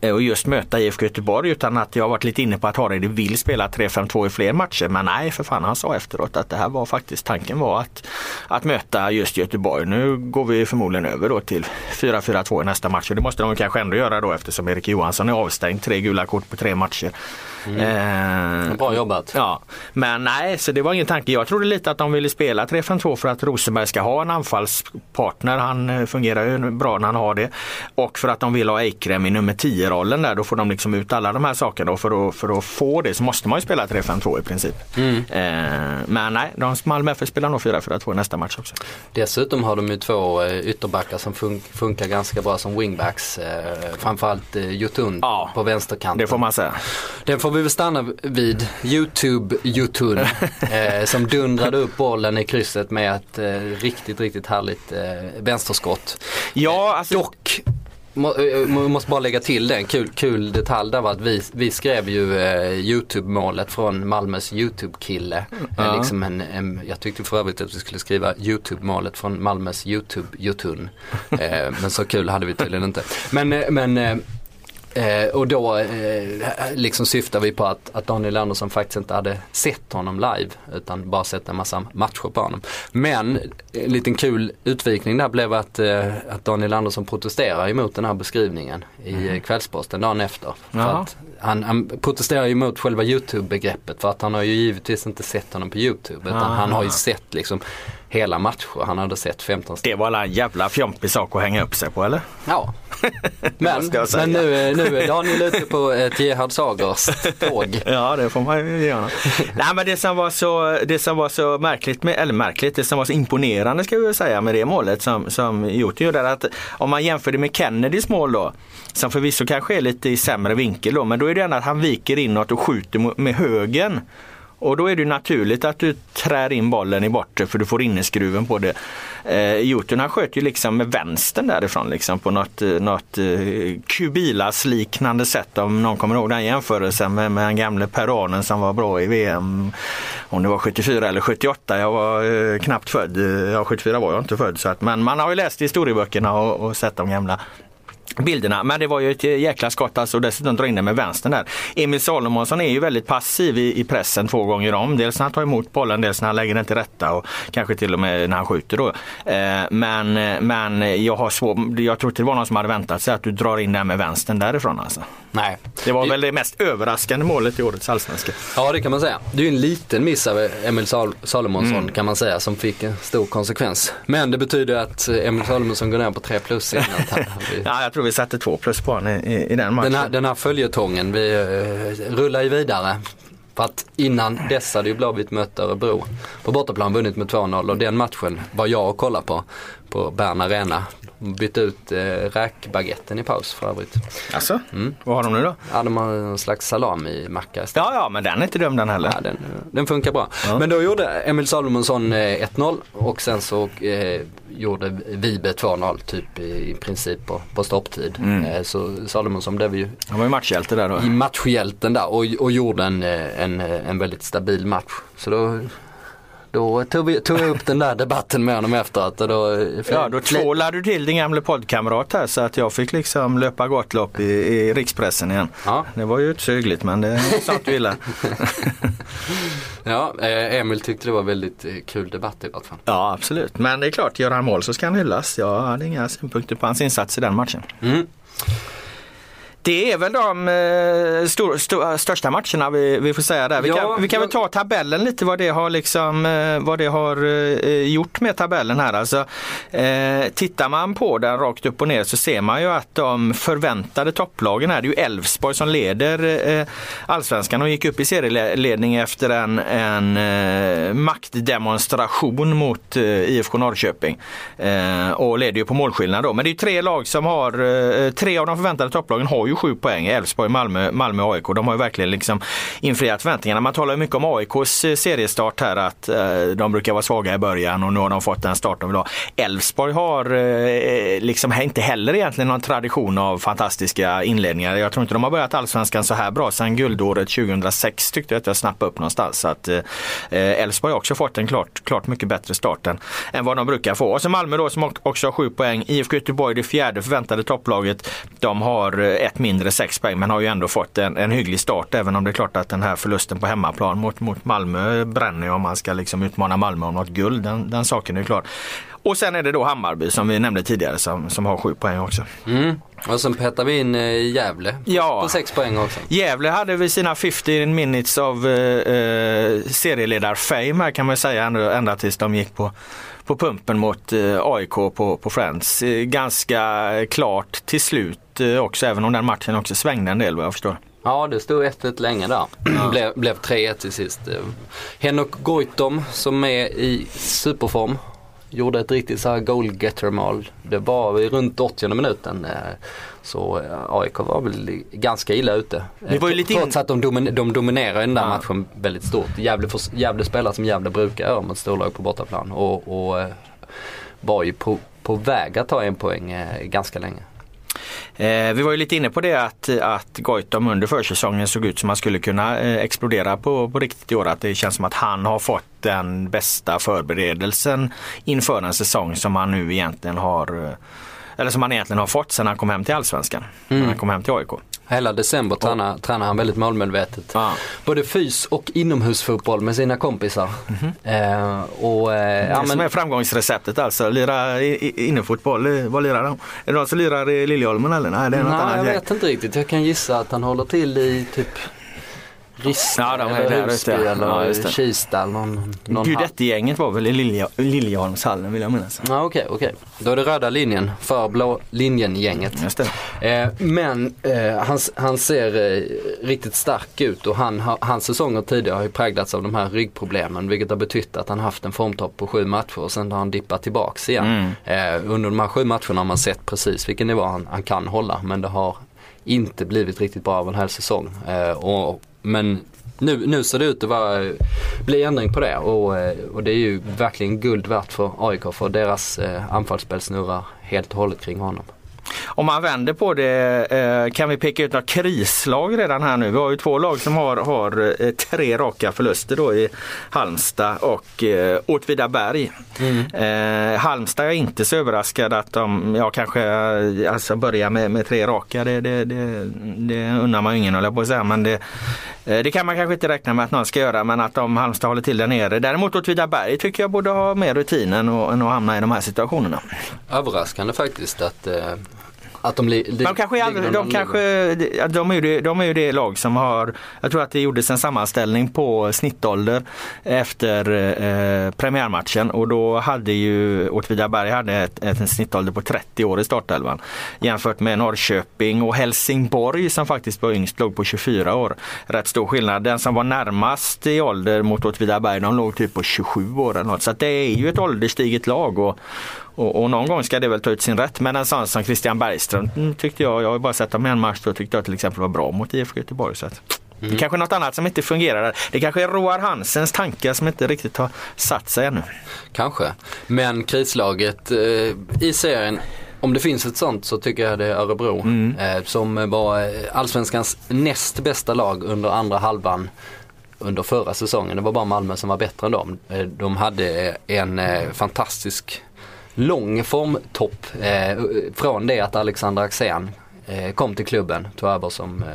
Eh, och just möta IFK Göteborg utan att jag varit lite inne på att Hareide vill spela 3-5-2 i fler matcher. Men nej för fan han sa efteråt att det här var faktiskt tanken var att, att möta just Göteborg. Nu går vi förmodligen över då till 4-4-2 i nästa match och det måste de kanske ändå göra då eftersom Erik Johansson är avstängd. Tre gula kort på tre matcher. Mm. Eh, Bra jobbat. Ja, men nej, så det var ingen tanke. Jag trodde lite att de ville spela 3-5-2 för att Rosenberg ska ha en anfallspartner. Han eh, fungerar ju bra när han har det. Och för att de vill ha Eikrem i nummer 10-rollen där. Då får de liksom ut alla de här sakerna. Och för att, för att få det så måste man ju spela 3-5-2 i princip. Mm. Eh, men nej, de Malmö FF spelar nog 4-4-2 nästa match också. Dessutom har de ju två eh, ytterbackar som fun funkar ganska bra som wingbacks. Eh, framförallt eh, Jotun ja, på vänsterkanten. Det får man säga. Den får vi väl stanna vid YouTube Jotun eh, som dundrade upp bollen i krysset med ett eh, riktigt, riktigt härligt eh, vänsterskott. Ja, alltså... Dock eh, måste bara lägga till den, kul, kul detalj där var att vi, vi skrev ju eh, YouTube-målet från Malmös YouTube-kille. Mm. liksom en, en, jag tyckte för övrigt att vi skulle skriva YouTube-målet från Malmös YouTube-Jotun. eh, men så kul hade vi tydligen inte. Men, eh, men Eh, och då eh, liksom syftar vi på att, att Daniel Andersson faktiskt inte hade sett honom live utan bara sett en massa matcher på honom. Men en liten kul utvikning där blev att, eh, att Daniel Andersson protesterar emot den här beskrivningen i mm. Kvällsposten dagen efter. Han, han protesterar emot själva YouTube-begreppet för att han har ju givetvis inte sett honom på YouTube utan Aha. han har ju sett liksom hela matcher. Han hade sett 15 Det var en jävla fjompig sak att hänga upp sig på eller? Ja. Men, men nu, nu är Daniel ute på ett Gerhard Sagers tåg. ja det får man ju göra. Nej men det som var så, det som var så märkligt, med, eller märkligt, det som var så imponerande ska vi säga med det målet som, som Joti gjorde. Att om man jämför det med Kennedys mål då, som förvisso kanske är lite i sämre vinkel då, men då är det ändå att han viker inåt och skjuter med högen. Och då är det naturligt att du trär in bollen i bortre för du får inneskruven på det. Eh, Jotun sköt ju liksom med vänstern därifrån liksom på något, eh, något eh, Kubilas liknande sätt om någon kommer ihåg den jämförelsen med, med den gamle peruanen som var bra i VM. Om det var 74 eller 78, jag var eh, knappt född. Ja 74 var jag inte född så att, men man har ju läst historieböckerna och, och sett de gamla bilderna. Men det var ju ett jäkla skott alltså och dessutom dra in den med vänstern där. Emil Salomonsson är ju väldigt passiv i, i, pressen två gånger om. Dels när han tar emot bollen, dels när han lägger den till rätta och kanske till och med när han skjuter då. Eh, men, men jag har svår, jag tror inte det var någon som hade väntat sig att du drar in den med vänstern därifrån alltså. Nej. Det var väl det mest överraskande målet i årets allsvenska. Ja det kan man säga. Det är ju en liten miss av Emil Sal Salomonsson mm. kan man säga som fick en stor konsekvens. Men det betyder att Emil Salomonsson går ner på 3 plus senare. ja, jag tror vi satte två plus på i, i, den matchen. Den här, den här följetongen, vi uh, rullar ju vidare. För att innan dess hade ju Blåvitt mött Örebro på bortaplan vunnit med 2-0 och den matchen var jag och kollade på på Bern Arena. Bytte ut eh, räkbaguetten i paus för övrigt. Alltså, Mm. vad har de nu då? Ja, de har en slags salami-macka. Ja, ja, men den är inte dum den heller. Ja, den, den funkar bra. Ja. Men då gjorde Emil Salomonsson eh, 1-0 och sen så eh, gjorde Vibe 2-0 typ i, i princip på, på stopptid. Mm. Eh, så Salomonsson blev ju Han var ju matchhjälte där då. i matchhjälten där och, och gjorde en, eh, en, eh, en väldigt stabil match. Så då, då tog, vi, tog jag upp den där debatten med honom efteråt. Och då, eh, Ja, då tvålade du till din gamle poddkamrat här så att jag fick liksom löpa gottlopp i, i rikspressen igen. Ja, Det var ju inte så hyggligt men det sånt du gillar. ja eh, Emil tyckte det var väldigt kul debatt i vart fall. Ja absolut, men det är klart, gör han mål så ska han hyllas. Jag hade inga synpunkter på hans insats i den matchen. Mm. Det är väl de eh, stor, stor, största matcherna vi, vi får säga där. Vi Ja, kan, vi kan väl jag- ta tabellen lite vad det har, liksom, eh, vad det har eh, gjort med tabellen här. Alltså, eh, tittar man på den rakt upp och ner så ser man ju att de förväntade topplagen här, det är ju Elfsborg som leder eh, allsvenskan och gick upp i serieledning efter en, en eh, maktdemonstration mot eh, IFK Norrköping. Eh, och leder ju på målskillnad då. Men det är ju tre lag som har, eh, tre av de förväntade topplagen har ju sju poäng. Elfsborg, Malmö, Malmö och AIK. De har ju verkligen liksom infriat förväntningarna. Man talar ju mycket om AIKs eh, seriestart här att eh, de brukar vara svaga i början och nu har de fått den start de vill ha. Elfsborg har eh, liksom inte heller egentligen någon tradition av fantastiska inledningar. Jag tror inte de har börjat allsvenskan så här bra sedan guldåret 2006 tyckte jag att jag snappade upp någonstans. Så att Elfsborg har också fått en klart, klart mycket bättre start än, än vad de brukar få. Och så Malmö då som också har sju poäng. IFK Göteborg det fjärde förväntade topplaget. De har ett ett mindre, sex poäng, men har ju ändå fått en, en hygglig start. Även om det är klart att den här förlusten på hemmaplan mot, mot Malmö bränner ju om man ska liksom utmana Malmö om något guld. Den, den saken är ju klar. Och sen är det då Hammarby som vi nämnde tidigare som, som har sju poäng också. Mm. Och sen petar vi in eh, Gävle Ja. på sex poäng också. Gävle hade vid sina 15 minutes av eh, eh, serieledar-fame här kan man säga ända, ända tills de gick på, på pumpen mot eh, AIK på, på Friends. Ganska klart till slut också även om den matchen också svängde en del vad jag förstår. Ja, det stod 1-1 länge där. blev, blev 3-1 till sist. Henok Goitom som är i superform. Gjorde ett riktigt så här goalgetter-mål. Det var runt 80 minuten. eh, Så eh, AIK var väl ganska illa ute. Var ju lite in- Trots att de, domin- de dominerar den där Ja. matchen väldigt stort. Gävle, Gävle spelar som Gävle brukar göra mot storlag på bortaplan. Och, och eh, var ju på, på väg att ta en poäng eh, ganska länge. Eh, vi var ju lite inne på det att, att Goitom under försäsongen såg ut som han skulle kunna eh, explodera på, på riktigt i år. Att det känns som att han har fått den bästa förberedelsen inför en säsong som han nu egentligen har eh, eller som han egentligen har fått sedan han kom hem till Allsvenskan. När han kom hem till AIK. Hela december tränar, tränar han väldigt målmedvetet. Ja. Både fys och inomhusfotboll med sina kompisar. Eh, och, eh, Det ja, som men, är framgångsreceptet alltså. Lira innefotboll, eh, vad lirar de? Är det någon som lirar i Liljeholmen eller? Nej det är något nej, annat jag gäng. vet inte riktigt. Jag kan gissa att han håller till i typ Rissne Ja, de är eller där Husby ute. eller Ja, just det. Kista. eller Någon, någon hall. Gudetti-gänget var väl i Lilje, Liljeholmshallen vill jag minnas. Ja, okej, okej. Då är det röda linjen för blå linjen-gänget. Eh, men eh, han, han ser eh, riktigt stark ut och han, har- hans säsonger tidigare har ju präglats av de här ryggproblemen vilket har betytt att han haft en formtopp på sju matcher och sen har han dippat tillbaks igen. Eh, under de här sju matcherna har man sett precis vilken nivå han, han kan hålla men det har inte blivit riktigt bra av en hel säsong. Eh, och, men nu, nu ser det ut att vara, eh, bli ändring på det och, eh, och det är ju verkligen guld värt för AIK för deras eh, anfallsspel snurrar helt och hållet kring honom. Om man vänder på det eh, kan vi peka ut några krislag redan här nu. Vi har ju två lag som har, har eh, tre raka förluster då i Halmstad och eh, Åtvidaberg. Eh, Halmstad är jag inte så överraskad att de ja, kanske alltså börjar med, med tre raka. Det, det, det, det undrar man ju ingen jag på att säga. Men det, det kan man kanske inte räkna med att någon ska göra men att de Halmstad håller till där nere. Däremot Åtvidaberg tycker jag borde ha mer rutin än att, än att hamna i de här situationerna. Överraskande faktiskt att, eh, att de li, li, De kanske, aldrig, de, kanske de, är ju det, de är ju det lag som har, jag tror att det gjordes en sammanställning på snittålder efter eh, premiärmatchen och då hade ju Åtvidaberg hade ett, ett, en snittålder på 30 år i startelvan. Jämfört med Norrköping och Helsingborg som faktiskt var yngst låg på 24 år. Rätt stor skillnad. Den som var närmast i ålder mot Åtvidaberg de låg typ på 27 år eller något. Så det är ju ett ålderstiget lag och Och, och, någon gång ska det väl ta ut sin rätt. Men en sån som Christian Bergström mm, tyckte jag, jag har bara sett dem en match då tyckte jag till exempel var bra mot IFK Göteborg. Så att, mm. Det kanske är något annat som inte fungerar. Det kanske är Roar Hansens tankar som inte riktigt har satt sig ännu. Kanske, men krislaget eh, i serien om det finns ett sånt så tycker jag det är Örebro mm. eh, som var allsvenskans näst bästa lag under andra halvan under förra säsongen. Det var bara Malmö som var bättre än dem. Eh, de hade en eh, fantastisk lång formtopp eh, från det att Alexander Axén kom till klubben, tog över som, eh,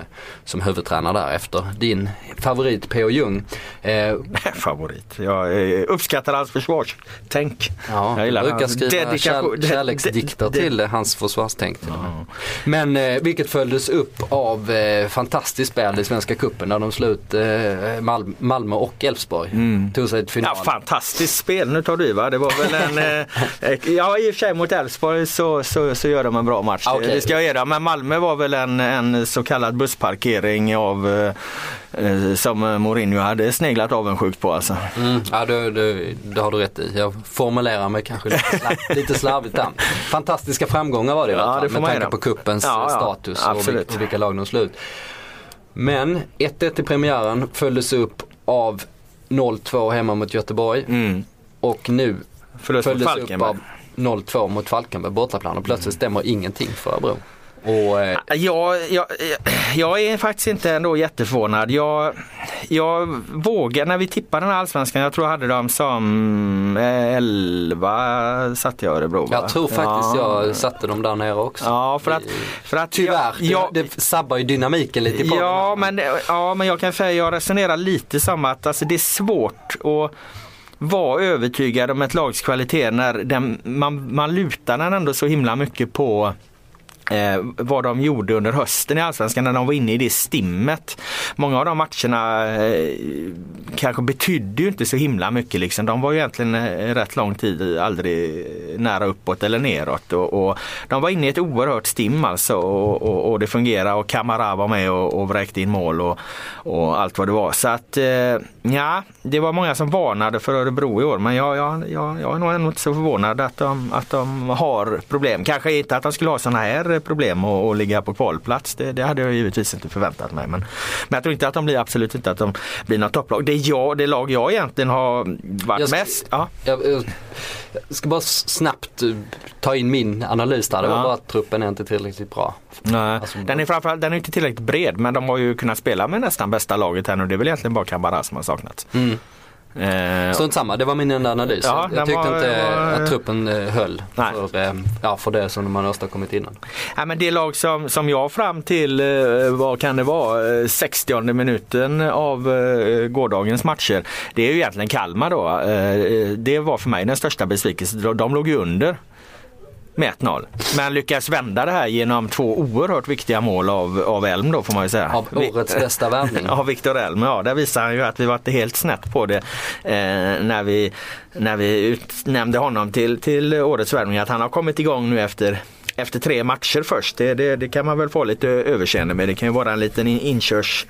som huvudtränare där efter din favorit P.O. Jung. Eh, favorit? Jag uppskattar hans försvarstänk. Ja, jag gillar brukar skriva kär, kärleksdikter till hans försvarstänk. Ja. Men eh, vilket följdes upp av eh, fantastiskt spel i Svenska Cupen där de slog eh, Mal Malmö och Elfsborg. Mm. Tog sig till final. Ja, fantastiskt spel, nu tar du va? Det var väl en, eh, ja i och för sig mot Elfsborg så, så, så gör de en bra match. Okay. Det ska jag ge dem, men Malmö Malmö var väl en, en så kallad bussparkering av eh, eh som Mourinho hade sneglat avundsjukt på alltså. Mm, ja det, det, det, har du rätt i. Jag formulerar mig kanske lite, slav, lite slarvigt där. Fantastiska framgångar var det alla fall med tanke på kuppens ja, status ja, och, och vilka lag de slog ut. Men 1-1 i premiären följdes upp av 0-2 hemma mot Göteborg. Mm. Och nu Förlust följdes upp av 0-2 mot Falkenberg bortaplan och plötsligt stämmer ingenting för Örebro. Och, eh... jag, jag, jag är faktiskt inte ändå jätteförvånad. Jag, jag vågar, när vi tippade den här allsvenskan, jag tror jag hade dem som 11 satte jag Örebro. Jag tror faktiskt ja. jag satte dem där nere också. Ja, för att, för att Tyvärr, jag, det, det sabbar ju dynamiken lite i. Ja men, ja, men jag kan säga, jag resonerar lite som att alltså, det är svårt att vara övertygad om ett lags kvalitet när den, man, man lutar den ändå så himla mycket på Eh, vad de gjorde under hösten i Allsvenskan när de var inne i det stimmet. Många av de matcherna eh, kanske betydde ju inte så himla mycket. Liksom. De var ju egentligen eh, rätt lång tid aldrig nära uppåt eller neråt. Och, och de var inne i ett oerhört stim alltså och, och, och det fungerade och Kamara var med och, och vräkte in mål och, och allt vad det var. Så att eh, ja, det var många som varnade för Örebro i år men jag, jag, jag, jag är nog inte så förvånad att de, att de har problem. Kanske inte att de skulle ha sådana här problem att, att ligga på kvalplats. Det, det, hade jag givetvis inte förväntat mig. Men, men jag tror inte att de blir, absolut inte att de blir något topplag. Det, jag, det lag jag egentligen har varit jag ska, mest... Ja. Jag, jag, ska bara snabbt eh, ta in min analys där. Det var ja. bara att truppen är inte tillräckligt bra. Nej. Alltså, den är framförallt den är inte tillräckligt bred men de har ju kunnat spela med nästan bästa laget här nu. Det är väl egentligen bara Kamara som har saknats. Mm. Eh, Strunt samma, det var min enda analys. Ja, jag tyckte var, inte var, att truppen eh, höll för, eh, ja, för det som man åstadkommit innan. Ja, men det lag som, som jag fram till, vad kan det vara, 60 minuten av gårdagens matcher. Det är ju egentligen Kalmar då. Det var för mig den största besvikelsen. De låg ju under med 1-0. Men lyckas vända det här genom två oerhört viktiga mål av, av Elm då får man ju säga. Av årets bästa värvning. av Viktor Elm, ja där visar han ju att vi var helt snett på det eh, när, vi, när vi utnämnde honom till, till årets värvning. Att han har kommit igång nu efter efter tre matcher först. Det, det, det, kan man väl få lite överseende med. Det kan ju vara en liten inkörs,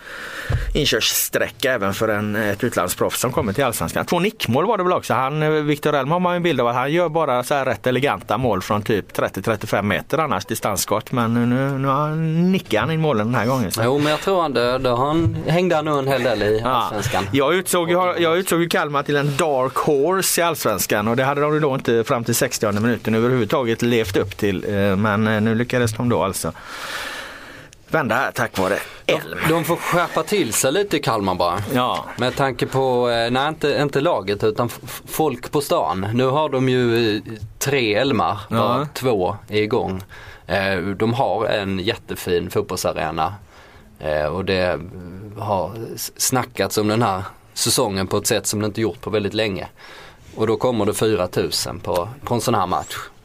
inkörssträcka även för en, ett utlandsproffs som kommer till Allsvenskan. Två nickmål var det väl också. Han, eh, Viktor Elm har man en bild av att han gör bara så här rätt eleganta mål från typ 30-35 meter annars distansskott. Men nu, nu, nu nickar han in målen den här gången. Så. Jo men jag tror han det han hängde nog en hel del i Allsvenskan. Ja, jag utsåg, jag, jag utsåg ju Kalmar till en dark horse i Allsvenskan och det hade de då inte fram till 60 minuten överhuvudtaget levt upp till. Men eh, nu lyckades de då alltså vända här tack vare Elm. De, får skärpa till sig lite i Kalmar bara. Ja. Med tanke på, eh, nej inte, inte laget utan folk på stan. Nu har de ju eh, tre Elmar, bara ja. två är igång. De har en jättefin fotbollsarena och det har snackats om den här säsongen på ett sätt som det inte gjort på väldigt länge. Och då kommer det 4000 på, på en sån här match.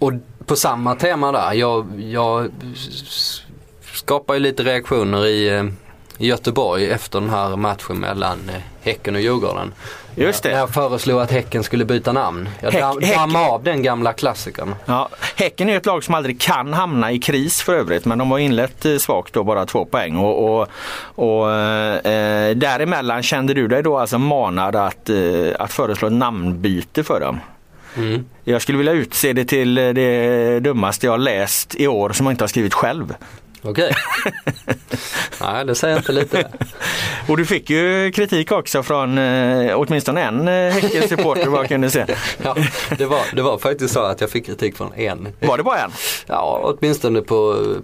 Och på samma tema där, jag, jag skapar ju lite reaktioner i, eh, i Göteborg efter den här matchen mellan eh, Häcken och Djurgården. Just När det. jag föreslog att Häcken skulle byta namn. Jag Häck- dam, Häck- dammade av den gamla klassikern. Ja, häcken är ett lag som aldrig kan hamna i kris för övrigt men de har inlett eh, svagt då, bara två poäng. Och, och, och eh, däremellan kände du dig då alltså manad att, eh, att föreslå ett namnbyte för dem? Mm. Jag skulle vilja utse det till eh, det dummaste jag läst i år som jag inte har skrivit själv. Okej. Nej, det säger inte lite. Och du fick ju kritik också från eh, åtminstone en eh, Häckensupporter vad jag kunde se. Ja, det, var, det var faktiskt så att jag fick kritik från en. Var det bara en? Ja, åtminstone på,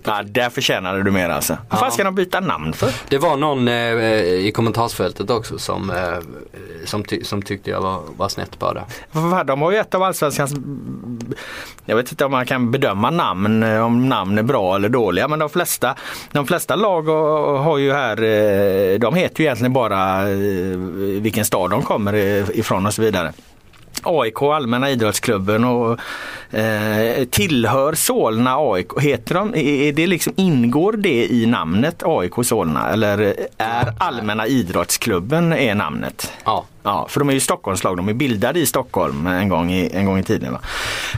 på Ja, där förtjänade du mer alltså. Vad fan ska de byta namn för? Det var någon eh, i kommentarsfältet också som, eh, som, ty- som tyckte jag var, var snett på det. De har ju ett av allsvenskans, jag vet inte om man kan bedöma namn, eh, om namn är bra eller dåliga, men de flesta, de flesta lag har ju här, eh, de heter ju egentligen bara eh, vilken stad de kommer ifrån och så vidare. AIK, Allmänna idrottsklubben och eh, tillhör Solna AIK. Heter de, är det liksom, ingår det i namnet AIK Solna eller är Allmänna idrottsklubben är namnet? Ja. Ja, för de är ju Stockholmslag. De är bildade i Stockholm en gång i, en gång i tiden. Va?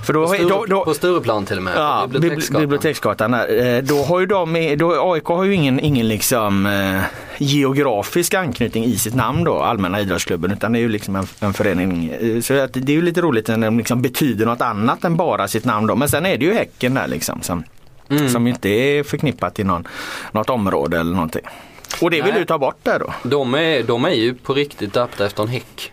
För då, På, Sture, då, då, på Stureplan till och med. Ja, Biblioteksgatan. Biblioteksgatan. där. Eh, Då har ju de, då, AIK har ju ingen, ingen liksom eh, geografisk anknytning i sitt namn då, Allmänna idrottsklubben, utan det är ju liksom en, en förening. Eh, Så att det är ju lite roligt när de liksom betyder något annat än bara sitt namn då. Men sen är det ju Häcken där liksom som, Mm. som inte är förknippat i någon, något område eller någonting. Och det vill Nej. du ta bort där då? De är, de är ju på riktigt döpta efter en häck.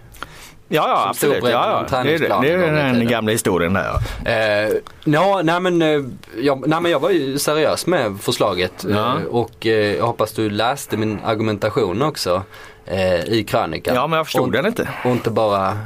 Ja, ja absolut. Ja, ja. Det är, det. är den tiden. gamla historien där. Ja. Eh, ja, nej, men, eh, jag, nej men jag var ju seriös med förslaget Ja. eh, och eh, jag hoppas du läste min argumentation också eh, i krönikan. Ja, men jag förstod och, den inte. Och inte bara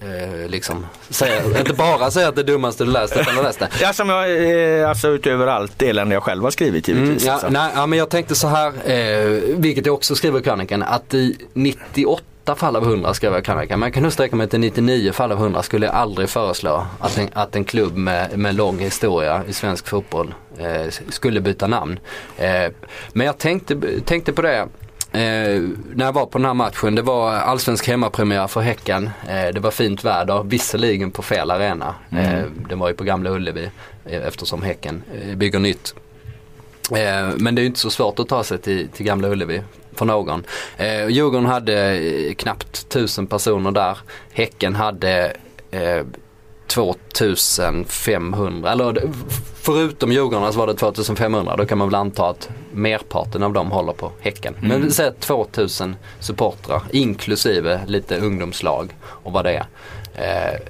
eh, liksom säga, inte bara säga att det dummaste du läst utan du läst det. Ja, som jag, eh, alltså utöver allt elände jag själv har skrivit Mm, givetvis. ja, så. nej, ja, men jag tänkte så här, eh, vilket jag också skriver i krönikan, att i 98 fall av 100 skrev jag krönikan, jag kan nog sträcka mig till 99 fall av 100 skulle jag aldrig föreslå att en, att en klubb med, med lång historia i svensk fotboll eh, skulle byta namn. Eh, men jag tänkte, tänkte på det Eh, när jag var på den här matchen, det var allsvensk hemmapremiär för Häcken. Eh, det var fint väder, visserligen på fel arena. Eh, det var ju på Gamla Ullevi eh, eftersom Häcken eh, bygger nytt. Eh, men det är ju inte så svårt att ta sig till, till Gamla Ullevi för någon. Eh, Djurgården hade knappt tusen personer där. Häcken hade 2500, eller förutom Djurgården så var det 2500. Då kan man väl anta att merparten av dem håller på Häcken. Men vi säger 2000 supportrar inklusive lite ungdomslag och vad det är. Eh,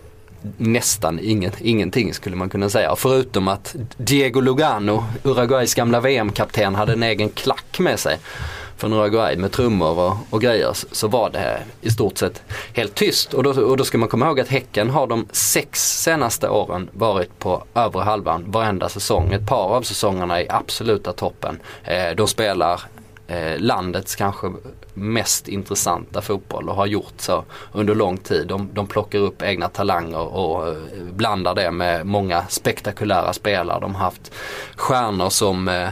nästan ingen, ingenting skulle man kunna säga. Förutom att Diego Lugano, Uruguays gamla VM-kapten, hade en egen klack med sig från Uruguay med trummor och, och grejer så- var det i stort sett helt tyst. Och då, och då ska man komma ihåg att Häcken har de sex senaste åren varit på övre halvan varenda säsong. Ett par av säsongerna i absoluta toppen. Eh, de spelar eh, landets kanske mest intressanta fotboll och har gjort så under lång tid. De, de plockar upp egna talanger och eh, blandar det med många spektakulära spelare. De har haft stjärnor som eh,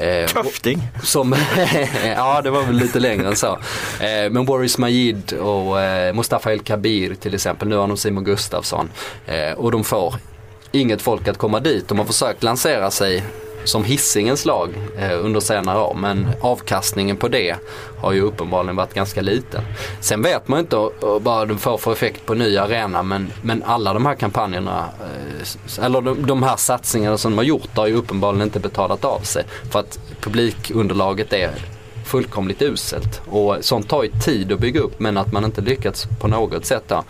eh, Köfting. som, ja det var väl lite längre än så. Eh, men Boris Majid och eh, Mustafa El Kabir till exempel. Nu har de Simon Gustafsson. Eh, och de får inget folk att komma dit. De har försökt lansera sig som hissingens lag eh, under senare år. Men avkastningen på det har ju uppenbarligen varit ganska liten. Sen vet man inte vad de får för effekt på ny arena men, men alla de här kampanjerna, eh, eller de, de här satsningarna som de har gjort har ju uppenbarligen inte betalat av sig. För att publikunderlaget är fullkomligt uselt. Och sånt tar ju tid att bygga upp men att man inte lyckats på något sätt då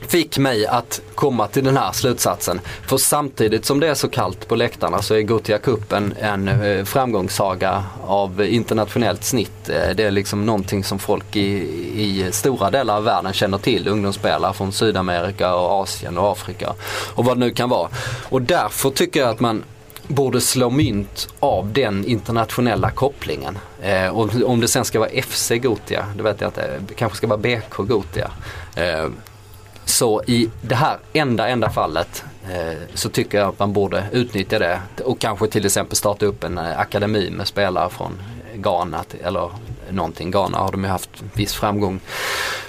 fick mig att komma till den här slutsatsen. För samtidigt som det är så kallt på läktarna så är Gothia Cup en, en framgångssaga av internationellt snitt. Eh, det är liksom någonting som folk i, i stora delar av världen känner till. Ungdomsspelare från Sydamerika och Asien och Afrika och vad det nu kan vara. Och därför tycker jag att man borde slå mynt av den internationella kopplingen. Eh, och om det sen ska vara FC Gotia, det vet jag inte, det kanske ska vara BK Gotia. Eh, så i det här enda, enda fallet eh, så tycker jag att man borde utnyttja det. Och kanske till exempel starta upp en eh, akademi med spelare från Ghana eller någonting. Ghana har de ju haft viss framgång,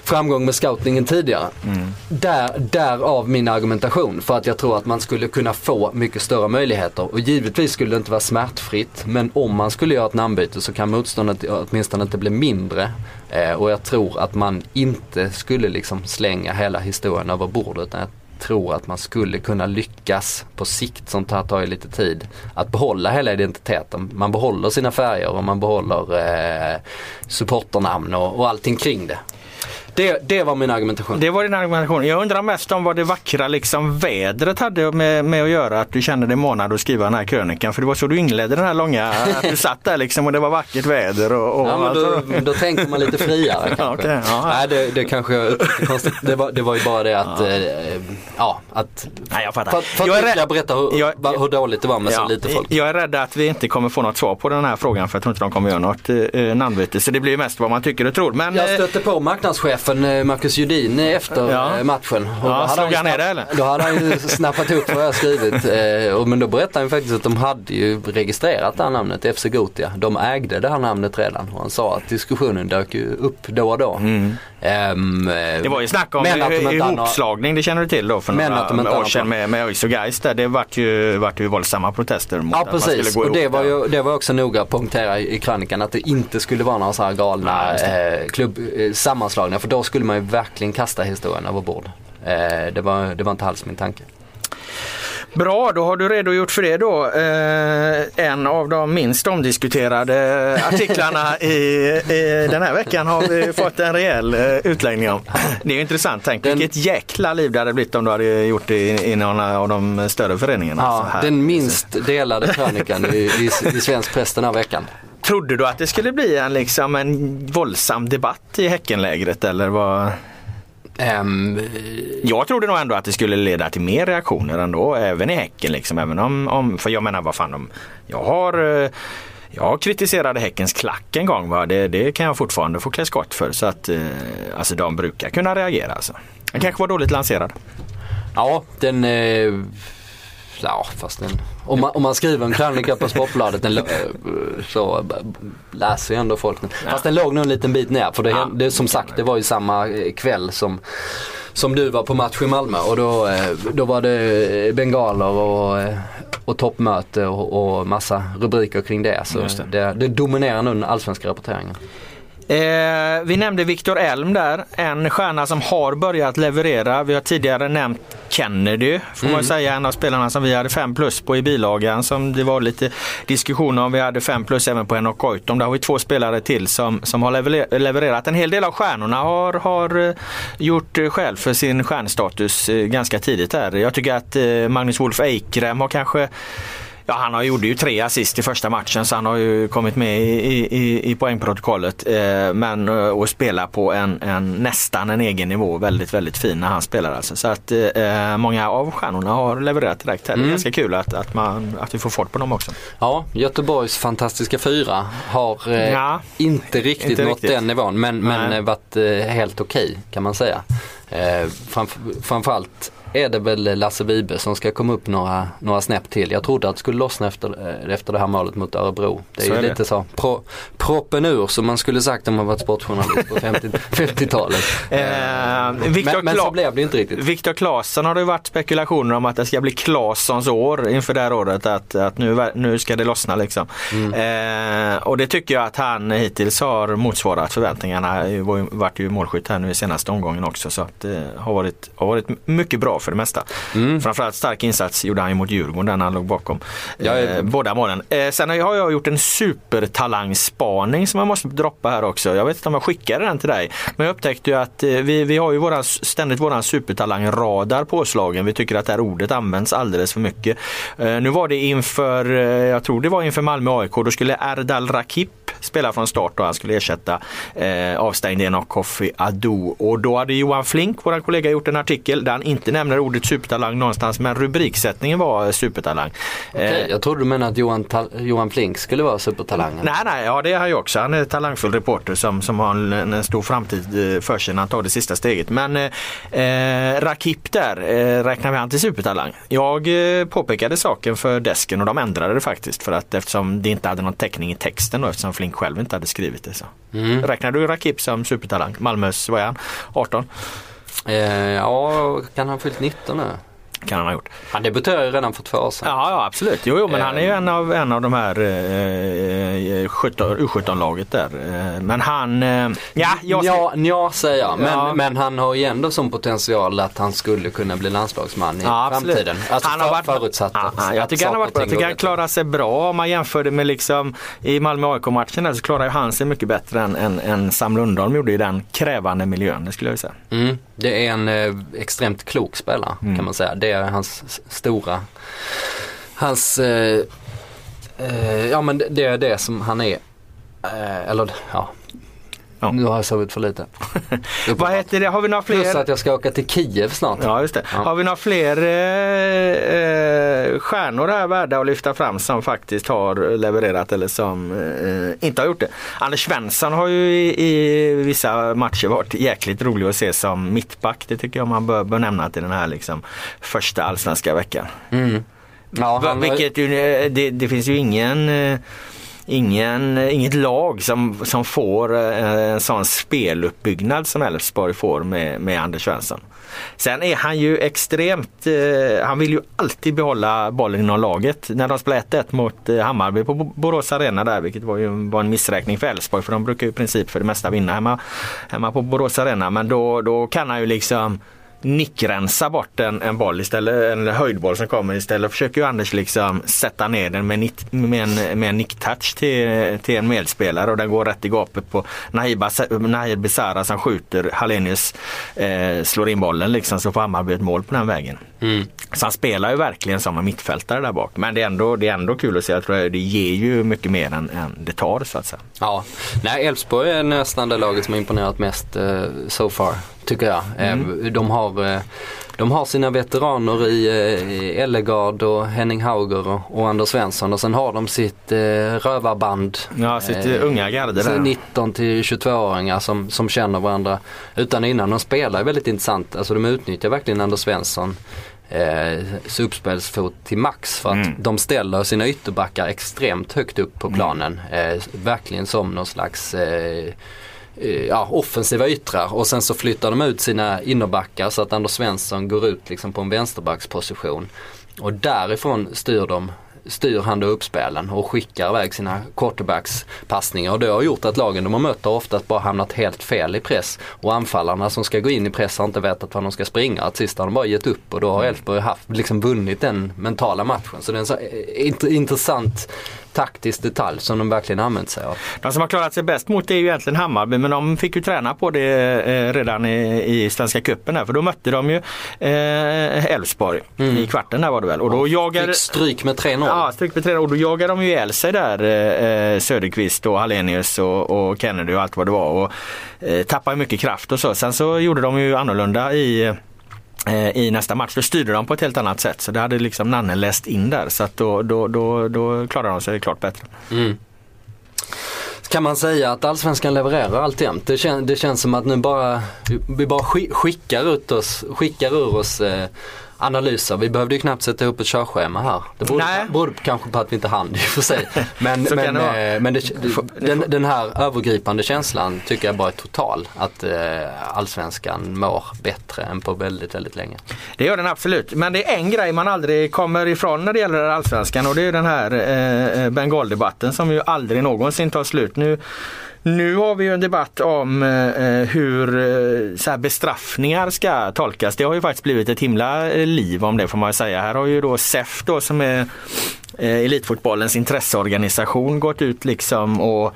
framgång med scoutingen tidigare. Mm. Där, därav min argumentation för att jag tror att man skulle kunna få mycket större möjligheter. Och givetvis skulle det inte vara smärtfritt men om man skulle göra ett namnbyte så kan motståndet åtminstone inte bli mindre. Eh, och jag tror att man inte skulle liksom slänga hela historien över bordet. Utan jag tror att man skulle kunna lyckas på sikt, som tar ju lite tid, att behålla hela identiteten. Man behåller sina färger och man behåller eh, supporternamn och, och allting kring det. Det, det var min argumentation. Det var din argumentation. Jag undrar mest om vad det vackra liksom vädret hade med, med att göra att du kände dig månad att skriva den här krönikan. För det var så du inledde den här långa, att du satt där liksom och det var vackert väder. Och, och ja, men då, då tänker man lite friare kanske. okay, ja. Nej, det, det kanske jag konstigt. Det var, det var ju bara det att, ja, eh, ja att Nej, jag fattar. För, för jag jag berätta hur, jag, hur dåligt det var med ja, så lite folk. Jag är rädd att vi inte kommer få något svar på den här frågan för jag tror inte de kommer göra något eh, namnbyte. Så det blir mest vad man tycker och tror. Men, jag stötte på marknadschefen eh, Marcus Judin efter ja. Eh, matchen. Och ja, slog han ner det eller? Då hade han ju snappat upp vad jag skrivit. Eh, men då berättade han faktiskt att de hade ju registrerat det här namnet, FC Gotia. De ägde det här namnet redan och han sa att diskussionen dök ju upp då och då. Mm. Um, det var ju snack om ihopslagning, det känner du till då för några år sedan med, med ÖIS och Gais där. Det vart ju, vart ju våldsamma protester mot ja, att precis. man skulle gå och det var, ju, det var också noga att punktera i, i krönikan att det inte skulle vara några så här galna eh, klubb, eh, sammanslagningar för då skulle man ju verkligen kasta historien över bord. Eh, det, var, det var inte alls min tanke. Bra, då har du redogjort för det då. Eh, en av de minst omdiskuterade artiklarna i, i den här veckan har vi fått en rejäl eh, utläggning om. Det är intressant, tänk den, vilket jäkla liv det hade blivit om du hade gjort det i, i någon av de större föreningarna. Ja, den minst delade krönikan i, i, i svensk press den här veckan. Trodde du att det skulle bli en, liksom, en våldsam debatt i Häckenlägret eller vad? Um, jag trodde nog ändå att det skulle leda till mer reaktioner ändå, även i Häcken. Liksom, även om, om, för jag menar vad fan, om, jag har eh, jag kritiserade Häckens klack en gång. Va? Det, det kan jag fortfarande få klä skott för. Så att, eh, alltså, de brukar kunna reagera. Alltså. Den kanske var dåligt lanserad. Ja, den... Eh ja fast den, om, man, om man skriver en krönika på Sportbladet den, så läser ju ändå folk den. Fast den låg nog en liten bit ner för det, det som sagt det var ju samma kväll som som du var på match i Malmö och då, eh, då var det bengaler och, eh, och toppmöte och, och massa rubriker kring det. Så det. Det, det dominerar nu den allsvenska rapporteringen. Eh, vi nämnde Viktor Elm där, en stjärna som har börjat leverera. Vi har tidigare nämnt Kennedy, får mm. man säga, en av spelarna som vi hade 5 plus på i bilagan som det var lite diskussion om. Vi hade 5 plus även på Henok Goitom. Där har vi två spelare till som, som har levererat. En hel del av stjärnorna har, har eh, gjort skäl för sin stjärnstatus eh, ganska tidigt där. Jag tycker att eh, Magnus Wolf Eikrem har kanske Ja, han gjorde ju tre assist i första matchen så han har ju kommit med i, i, i poängprotokollet. Eh, men att spela på en, en, nästan en egen nivå, väldigt väldigt fin när han spelar alltså. Så att eh, många av stjärnorna har levererat direkt här. Det är mm. ganska kul att, att, man, att vi får fort på dem också. Ja, Göteborgs fantastiska fyra har eh, ja, inte riktigt inte nått riktigt. den nivån men, men varit eh, helt okej okay, kan man säga. Eh, framf framförallt är det väl Lasse Vibe som ska komma upp några, några snäpp till. Jag trodde att det skulle lossna efter, eh, efter det här målet mot Örebro. Det är så ju är lite det. så pro, proppen ur som man skulle sagt om man varit sportjournalist på 50, talet eh, men, men så blev det inte riktigt. Viktor Claesson har det varit spekulationer om att det ska bli Claessons år inför det här året. Att, att nu, nu ska det lossna liksom. Mm. Eh, och det tycker jag att han hittills har motsvarat förväntningarna. Han varit ju målskytt här nu i senaste omgången också så att det har varit, har varit mycket bra för det mesta. Mm. Framförallt stark insats gjorde han ju mot Djurgården där han låg bakom Ja, eh, båda målen. Eh, sen har jag gjort en supertalangspaning som jag måste droppa här också. Jag vet inte om jag skickade den till dig. Men jag upptäckte ju att eh, vi, vi har ju våran, ständigt våran supertalangradar påslagen. Vi tycker att det här ordet används alldeles för mycket. Eh, nu var det inför, eh, jag tror det var inför Malmö AIK, då skulle Erdal Rakip spela från start och han skulle ersätta eh, avstängningen av Kofi Ado. Och då hade Johan Flink, vår kollega, gjort en artikel där han inte nämner ordet supertalang någonstans men rubriksättningen var supertalang. Okej, Eh, jag trodde du menade att Johan, Johan Flink skulle vara supertalangen. Nej, nej, ja det är han ju också. Han är en talangfull reporter som, som har en, en stor framtid eh, för sig när han tar det sista steget. Men eh, eh, Rakip där eh, räknar vi han till supertalang. Jag eh, påpekade saken för desken och de ändrade det faktiskt för att eftersom det inte hade någon täckning i texten och eftersom Flink själv inte hade skrivit det. Så. Mm. Räknar du Rakip som supertalang? Malmös, vad är han? 18 Eh, ja, kan han fyllt 19 nu? Kan han ha gjort. Han debuterade ju redan för två år sedan. Ja, ja absolut. Jo, jo men han är ju en av, en av de här eh, 17 U17-laget där. Eh, Men han, eh, ja, jag Ja, ja säger jag. Men, Ja. men han har ju ändå som potential att han skulle kunna bli landslagsman i Ja, framtiden. Alltså han har för, varit, förutsatt ja, att, ja, jag att tycker han har varit bra. Jag tycker han klarar sig bra om man jämför det med liksom i Malmö AIK-matchen där så klarar ju han sig mycket bättre än, än, än Sam Lundholm gjorde i den krävande miljön, det skulle jag säga. Mm, det är en eh, extremt klok spelare Mm. kan man säga. Det är hans stora, hans, eh, eh, ja men det- det är det som han är. Eh, eller ja, Ja. nu har jag sovit för lite. Vad heter det, har vi några Plus fler? att jag ska åka till Kiev snart. Ja, just det. Ja. Har vi några fler eh, eh, stjärnor här värda att lyfta fram som faktiskt har levererat eller som eh, inte har gjort det? Anders Svensson har ju i, i vissa matcher varit jäkligt rolig att se som mittback. Det tycker jag man bör, bör nämna till den här liksom, första allsvenska veckan. Mm. Ja, han, Vilket eh, det, det finns ju ingen eh, Ingen, inget lag som, som får eh, en sån speluppbyggnad som Elfsborg får med, med Anders Svensson. Sen är han ju extremt, eh, han vill ju alltid behålla bollen inom laget. När de spelade 1-1 mot eh, Hammarby på Borås Arena där, vilket var ju var en missräkning för Elfsborg för de brukar ju i princip för det mesta vinna hemma, hemma på Borås Arena. Men då, då kan han ju liksom nickrensa bort en, en boll istället, en höjdboll som kommer istället försöker ju Anders liksom sätta ner den med, nick, med en, med en nicktouch till, till en medspelare och den går rätt i gapet på Nahir Besara som skjuter. Hallenius eh, slår in bollen liksom så får Hammarby ett mål på den vägen. Mm. Så han spelar ju verkligen som en mittfältare där bak. Men det är ändå, det är ändå kul att se. Jag tror att det ger ju mycket mer än, än det tar så att säga. Ja, nej Elfsborg är nästan det laget som har imponerat mest eh, so far, tycker jag. Eh, Mm. de, har, eh, de har sina veteraner i, eh, i Ellegard och Henning Hauger och, och Anders Svensson och sen har de sitt eh, rövarband. Ja, sitt eh, unga garde så där. 19 till 22-åringar som, som känner varandra utan innan. De spelar väldigt intressant, alltså de utnyttjar verkligen Anders Svensson eh, uppspelsfot till max för att Mm. de ställer sina ytterbackar extremt högt upp på planen. Eh, verkligen som någon slags eh, eh, Eh, ja, offensiva yttrar och sen så flyttar de ut sina innerbackar så att Anders Svensson går ut liksom på en vänsterbacksposition. Och därifrån styr de styr han då uppspelen och skickar iväg sina quarterbackspassningar och det har gjort att lagen de har mött har oftast bara hamnat helt fel i press och anfallarna som ska gå in i press har inte vetat var de ska springa. Att sist har de bara gett upp och då har Elfsborg haft, liksom vunnit den mentala matchen. Så det är en så eh, int- intressant taktisk detalj som de verkligen använt sig av. De som har klarat sig bäst mot det är ju egentligen Hammarby men de fick ju träna på det eh, redan i, i Svenska cupen här för då mötte de ju eh, Elfsborg i kvarten där var det väl. Och då jagade, Fick stryk med 3-0. Ja, stryk med tre och då jagade de ju ihjäl sig där eh, Söderqvist och Hallenius och, och Kennedy och allt vad det var och eh, mycket kraft och så. Sen så gjorde de ju annorlunda i Eh, i nästa match. Då styrde de på ett helt annat sätt så det hade liksom Nanne läst in där så att då, då, då, då klarade de sig klart bättre. Mm. Kan man säga att allsvenskan levererar alltjämt? Det, kän, det känns som att nu bara, vi bara skickar, ut oss, skickar ur oss eh, analyser. Vi behövde ju knappt sätta ihop ett körschema här. Det berodde, Nej. berodde kanske på att vi inte hann i och för sig. Men, men, det eh, men det, det, den, den här övergripande känslan tycker jag bara är total. Att eh, allsvenskan mår bättre än på väldigt, väldigt länge. Det gör den absolut. Men det är en grej man aldrig kommer ifrån när det gäller allsvenskan och det är den här eh, bengaldebatten som ju aldrig någonsin tar slut. Nu nu har vi ju en debatt om eh, eh hur eh, så här bestraffningar ska tolkas. Det har ju faktiskt blivit ett himla eh, liv om det får man säga. Här har ju då SEF då som är eh, elitfotbollens intresseorganisation gått ut liksom och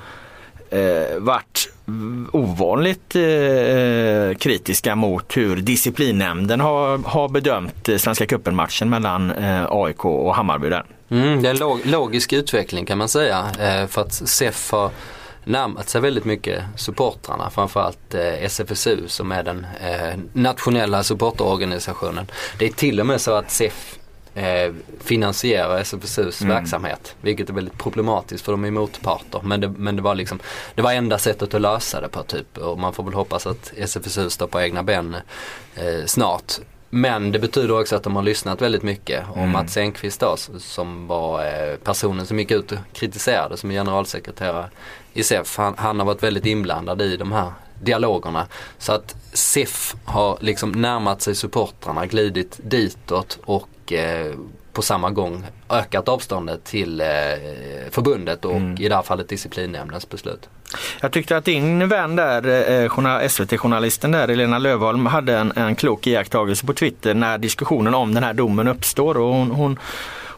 eh, varit ovanligt eh, kritiska mot hur disciplinnämnden har, har bedömt Svenska cupen-matchen mellan eh, AIK och Hammarby där. Mm, det är en log logisk utveckling kan man säga eh, för att SEF har närmat sig väldigt mycket supportrarna, framförallt eh, SFSU som är den eh, nationella supporterorganisationen. Det är till och med så att SEF eh, finansierar SFSUs mm. verksamhet. Vilket är väldigt problematiskt för de är motparter. Men det, men det var liksom, det var enda sättet att lösa det på typ. Och man får väl hoppas att SFSU står på egna ben eh, snart. Men det betyder också att de har lyssnat väldigt mycket. Och mm. Mats Enqvist då, som var eh, personen som gick ut och kritiserade som generalsekreterare i SEF. Han, han har varit väldigt inblandad i de här dialogerna. Så att SEF har liksom närmat sig supportrarna, glidit ditåt och eh, på samma gång ökat avståndet till eh, förbundet och mm. i det här fallet disciplinnämndens beslut. Jag tyckte att din vän där, eh, SVT-journalisten där, Elena Lövholm, hade en, en klok iakttagelse på Twitter när diskussionen om den här domen uppstår. Och hon, hon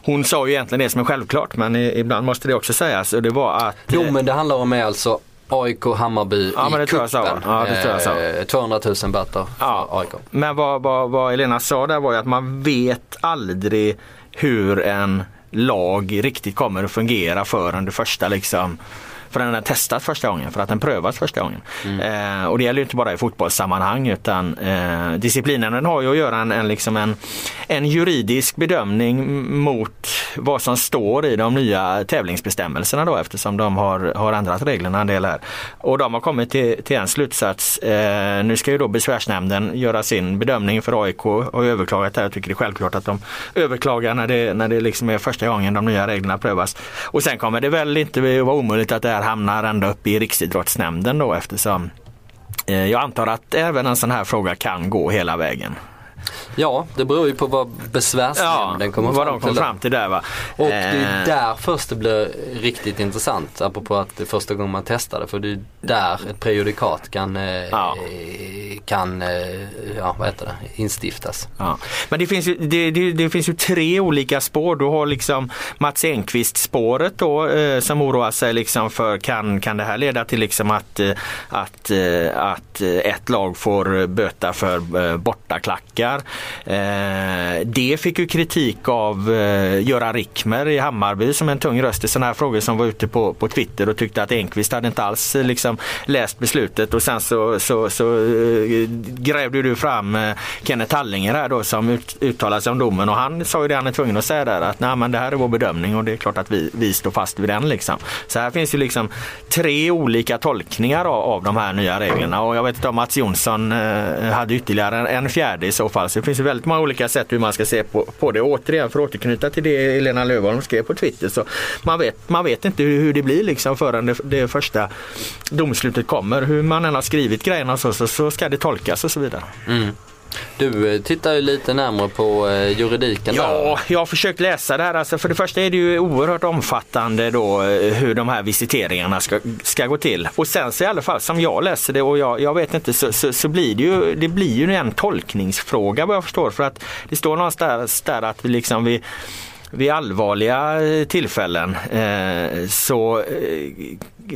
hon sa ju egentligen det som är självklart men ibland måste det också sägas. Och det var att, Domen det handlar om är alltså AIK Hammarby ja, i men det cupen. Tror jag ja, det tror jag sa. Eh, 200 000 böter ja. AIK. Men vad, vad, vad Elena sa där var ju att man vet aldrig hur en lag riktigt kommer att fungera förrän det första liksom för den har testats första gången, för att den prövats första gången. Mm. Eh, och det gäller inte bara i fotbollssammanhang utan eh, disciplinen har ju att göra en, en, liksom en, en juridisk bedömning mot vad som står i de nya tävlingsbestämmelserna då eftersom de har, har ändrat reglerna en del här. Och de har kommit till, till en slutsats. Eh, nu ska ju då besvärsnämnden göra sin bedömning för AIK och överklagat här. Jag tycker det är självklart att de överklagar när det, när det liksom är första gången de nya reglerna prövas. Och sen kommer det väl inte vara omöjligt att det här hamnar ända upp i Riksidrottsnämnden då eftersom eh, jag antar att även en sån här fråga kan gå hela vägen. Ja, det beror ju på vad besvärsnämnden ja, kommer vad fram de kom fram till där va. Och det är eh. där först det blir riktigt intressant, apropå att det är första gången man testar det. För det är där ett prejudikat kan, eh, ja kan eh, ja, vad heter det, instiftas. Ja. Men det finns, ju, det, det, det, finns ju tre olika spår. Du har liksom Mats Enqvist spåret då eh, som oroar sig liksom för kan, kan det här leda till liksom att, eh, att, att ett lag får böta för bortaklackar. Eh, det fick ju kritik av eh, Göran Rickmer i Hammarby som en tung röst i sådana här frågor som var ute på, på Twitter och tyckte att Enqvist hade inte alls liksom, läst beslutet och sen så, så, så grävde du fram eh, Kenneth Hallinger här då som ut, uttalade sig om domen och han sa ju det han är tvungen att säga där att nej men det här är vår bedömning och det är klart att vi, vi står fast vid den liksom. Så här finns ju liksom tre olika tolkningar av, av de här nya reglerna och jag vet inte om Mats Jonsson eh, hade ytterligare en, en fjärde i så fall. Så det finns väldigt många olika sätt hur man ska se på, på det. återigen för att återknyta till det Elena Löfholm skrev på Twitter. Så man, vet, man vet inte hur, hur det blir liksom förrän det, det första domslutet kommer. Hur man än har skrivit grejerna så, så, så ska det tolkas och så vidare. Mm. Du eh, tittar ju lite närmare på eh, juridiken. Ja, där. jag har försökt läsa det här. Alltså för det första är det ju oerhört omfattande då eh, hur de här visiteringarna ska, ska gå till. Och sen så i alla fall som jag läser det och jag, jag vet inte så, så, så, blir det ju, det blir ju en tolkningsfråga vad jag förstår. För att det står någonstans där att vi liksom vi vid allvarliga tillfällen eh, så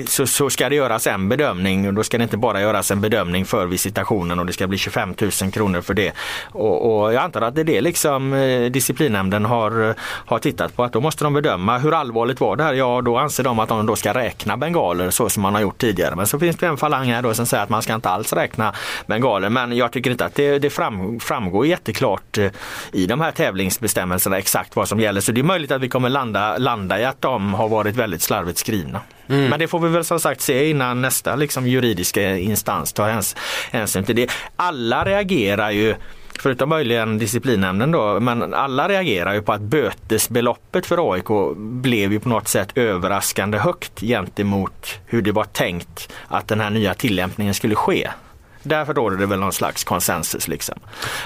så, så ska det göras en bedömning och då ska det inte bara göras en bedömning för visitationen och det ska bli 25 000 kronor för det. Och, och jag antar att det är det liksom eh, disciplinnämnden har, eh, har tittat på att då måste de bedöma hur allvarligt var det här? Ja, då anser de att de då ska räkna bengaler så som man har gjort tidigare. Men så finns det en falang här då som säger att man ska inte alls räkna bengaler. Men jag tycker inte att det, det fram, framgår jätteklart eh, i de här tävlingsbestämmelserna exakt vad som gäller. Så det är möjligt att vi kommer landa, landa i att de har varit väldigt slarvigt skrivna. Mm. Men det får vi väl som sagt se innan nästa liksom, juridiska instans tar hänsyn till det. Alla reagerar ju förutom möjligen disciplinnämnden då, men alla reagerar ju på att bötesbeloppet för AIK blev ju på något sätt överraskande högt gentemot hur det var tänkt att den här nya tillämpningen skulle ske. Därför råder det väl någon slags konsensus. Liksom.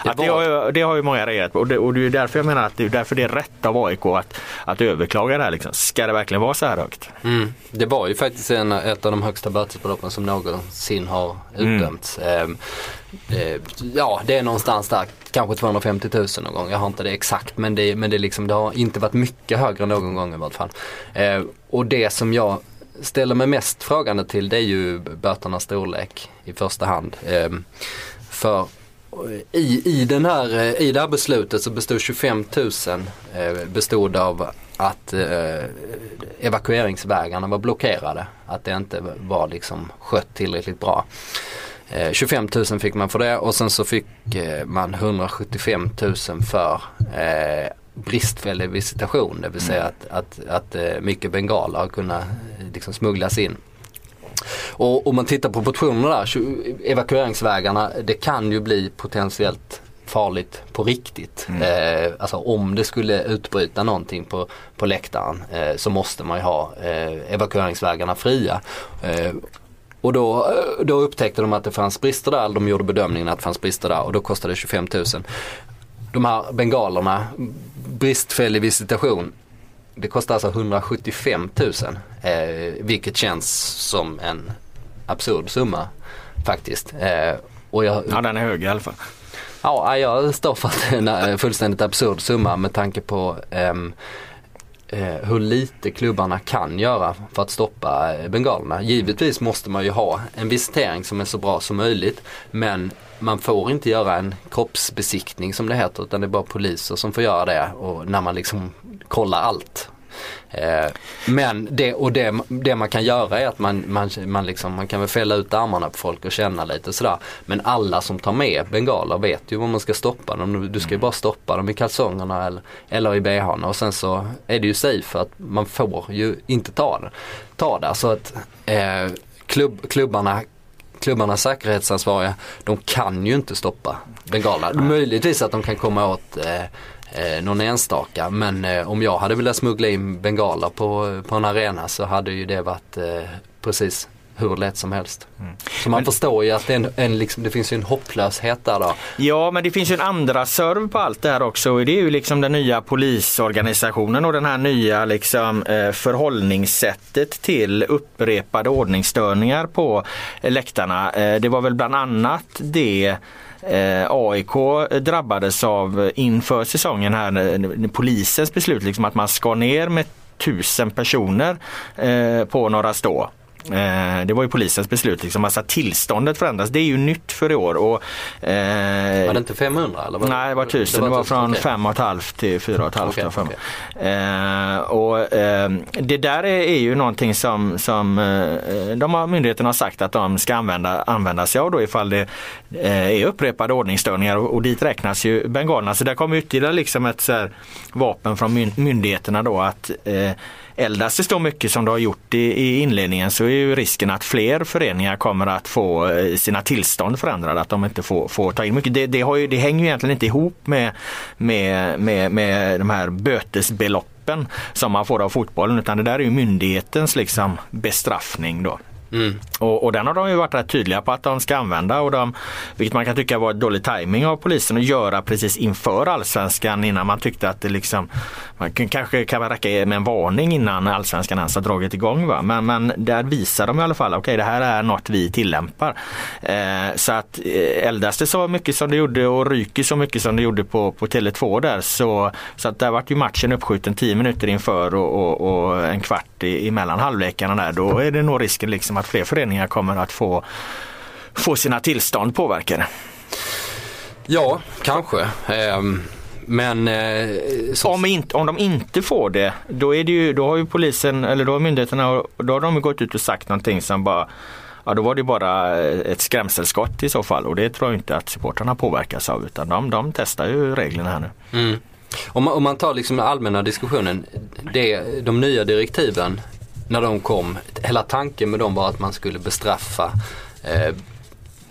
Det Att det, har, ju- det har ju många reagerat på och det, och det är därför jag menar att det är därför det är rätt av AIK att, att överklaga det här. Liksom. Ska det verkligen vara så här högt? Mm. Det var ju faktiskt en, ett av de högsta bötesbeloppen som någonsin har utdömts. Ehm, eh, ja, det är någonstans där, kanske 250 000 någon gång. Jag har inte det exakt men det, men det, liksom, det har inte varit mycket högre någon gång i vart fall. Eh, och det som jag ställer mig mest frågande till det är ju böternas storlek i första hand. Ehm, för eh, i, i, den här, eh, I det här beslutet så bestod 25 000 eh, bestod av att eh, evakueringsvägarna var blockerade. Att det inte var liksom skött tillräckligt bra. Eh, 25 000 fick man för det och sen så fick eh, man 175 000 för eh, bristfällig visitation. Det vill säga att, att, att eh, mycket bengaler har kunnat eh, liksom smugglas in. Och om man tittar på portionerna där, evakueringsvägarna, det kan ju bli potentiellt farligt på riktigt. Eh, alltså om det skulle utbryta någonting på, på läktaren eh, så måste man ju ha eh, evakueringsvägarna fria. Eh, och då, då upptäckte de att det fanns brister där, de gjorde bedömningen att det fanns brister där och då kostade det 25 000. De här bengalerna, bristfällig visitation, det kostar alltså 175 000. Eh, vilket känns som en absurd summa faktiskt. Eh, och jag, Ja, den är hög i alla fall. Ja, jag står för att det är en eh, fullständigt absurd summa med tanke på ehm, eh, hur lite klubbarna kan göra för att stoppa eh, bengalerna. Givetvis måste man ju ha en visitering som är så bra som möjligt men man får inte göra en kroppsbesiktning som det heter utan det är bara poliser som får göra det och när man liksom kollar allt. Eh, men det, och det, det man kan göra är att man, man, man, liksom, man kan väl fälla ut armarna på folk och känna lite sådär. Men alla som tar med bengaler vet ju vad man ska stoppa dem. Du ska ju bara stoppa dem i kalsongerna eller, eller i bhn och sen så är det ju safe för att man får ju inte ta det. Ta det. Så att eh, klubb, klubbarna klubbarnas säkerhetsansvariga, de kan ju inte stoppa bengaler. Möjligtvis att de kan komma åt eh, eh, någon enstaka men eh, om jag hade velat smuggla in bengaler på, på en arena så hade ju det varit eh, precis hur lätt som helst. Så man förstår ju att det, en, en, liksom, det finns en hopplöshet där då. Ja, men det finns ju en andra serv på allt det här också. Och det är ju liksom den nya polisorganisationen och den här nya liksom, eh, förhållningssättet till upprepade ordningsstörningar på eh, läktarna. Eh, det var väl bland annat det Eh, AIK drabbades av inför säsongen här, polisens beslut liksom att man skar ner med tusen personer eh, på Norra Stå. Eh, det var ju polisens beslut, liksom, alltså att tillståndet förändras. Det är ju nytt för i år. Och, eh, Var det inte 500 eller? Var Nej, det var tusen. Det var från okej. fem och ett halvt till fyra och ett halvt. Okej, har jag för mig. okej. Eh, och, eh, det där är, är ju någonting som, som eh, de har, myndigheterna har sagt att de ska använda, använda sig av då ifall det eh, är upprepade ordningsstörningar och, och dit räknas ju bengalerna. Så där kommer ytterligare liksom ett så här, vapen från myn- myndigheterna då att eh, eldas det så mycket som det har gjort i, i inledningen så är ju risken att fler föreningar kommer att få eh, sina tillstånd förändrade, att de inte får, får ta in mycket. Det, det, har ju, det hänger ju egentligen inte ihop med, med, med, med de här bötesbeloppen som man får av fotbollen utan det där är ju myndighetens liksom bestraffning då. Mm. Och, och den har de ju varit rätt tydliga på att de ska använda och de, vilket man kan tycka var ett dålig timing av polisen att göra precis inför allsvenskan innan man tyckte att det liksom man kan, kanske kan räcka med en varning innan allsvenskan ens har dragit igång. Va? Men, men där visar de i alla fall, okej det här är något vi tillämpar. Eh, så att eh, eldas det så mycket som det gjorde och ryker så mycket som det gjorde på, på Tele2 där så, så att där vart ju matchen uppskjuten 10 minuter inför och, och, och en kvart i, emellan halvlekarna där. Då är det nog risken liksom att fler föreningar kommer att få, få sina tillstånd påverkade. Ja, kanske. Ehm, men eh, så, Om, inte, om de inte får det, då, är det ju, då har ju polisen eller då har myndigheterna då har de gått ut och sagt någonting som bara Ja då var det bara ett skrämselskott i så fall och det tror jag inte att supportrarna påverkas av utan de, de testar ju reglerna här nu. Mm. Om, man, om man tar liksom den allmänna diskussionen, det, de nya direktiven när de kom, hela tanken med dem var att man skulle bestraffa eh,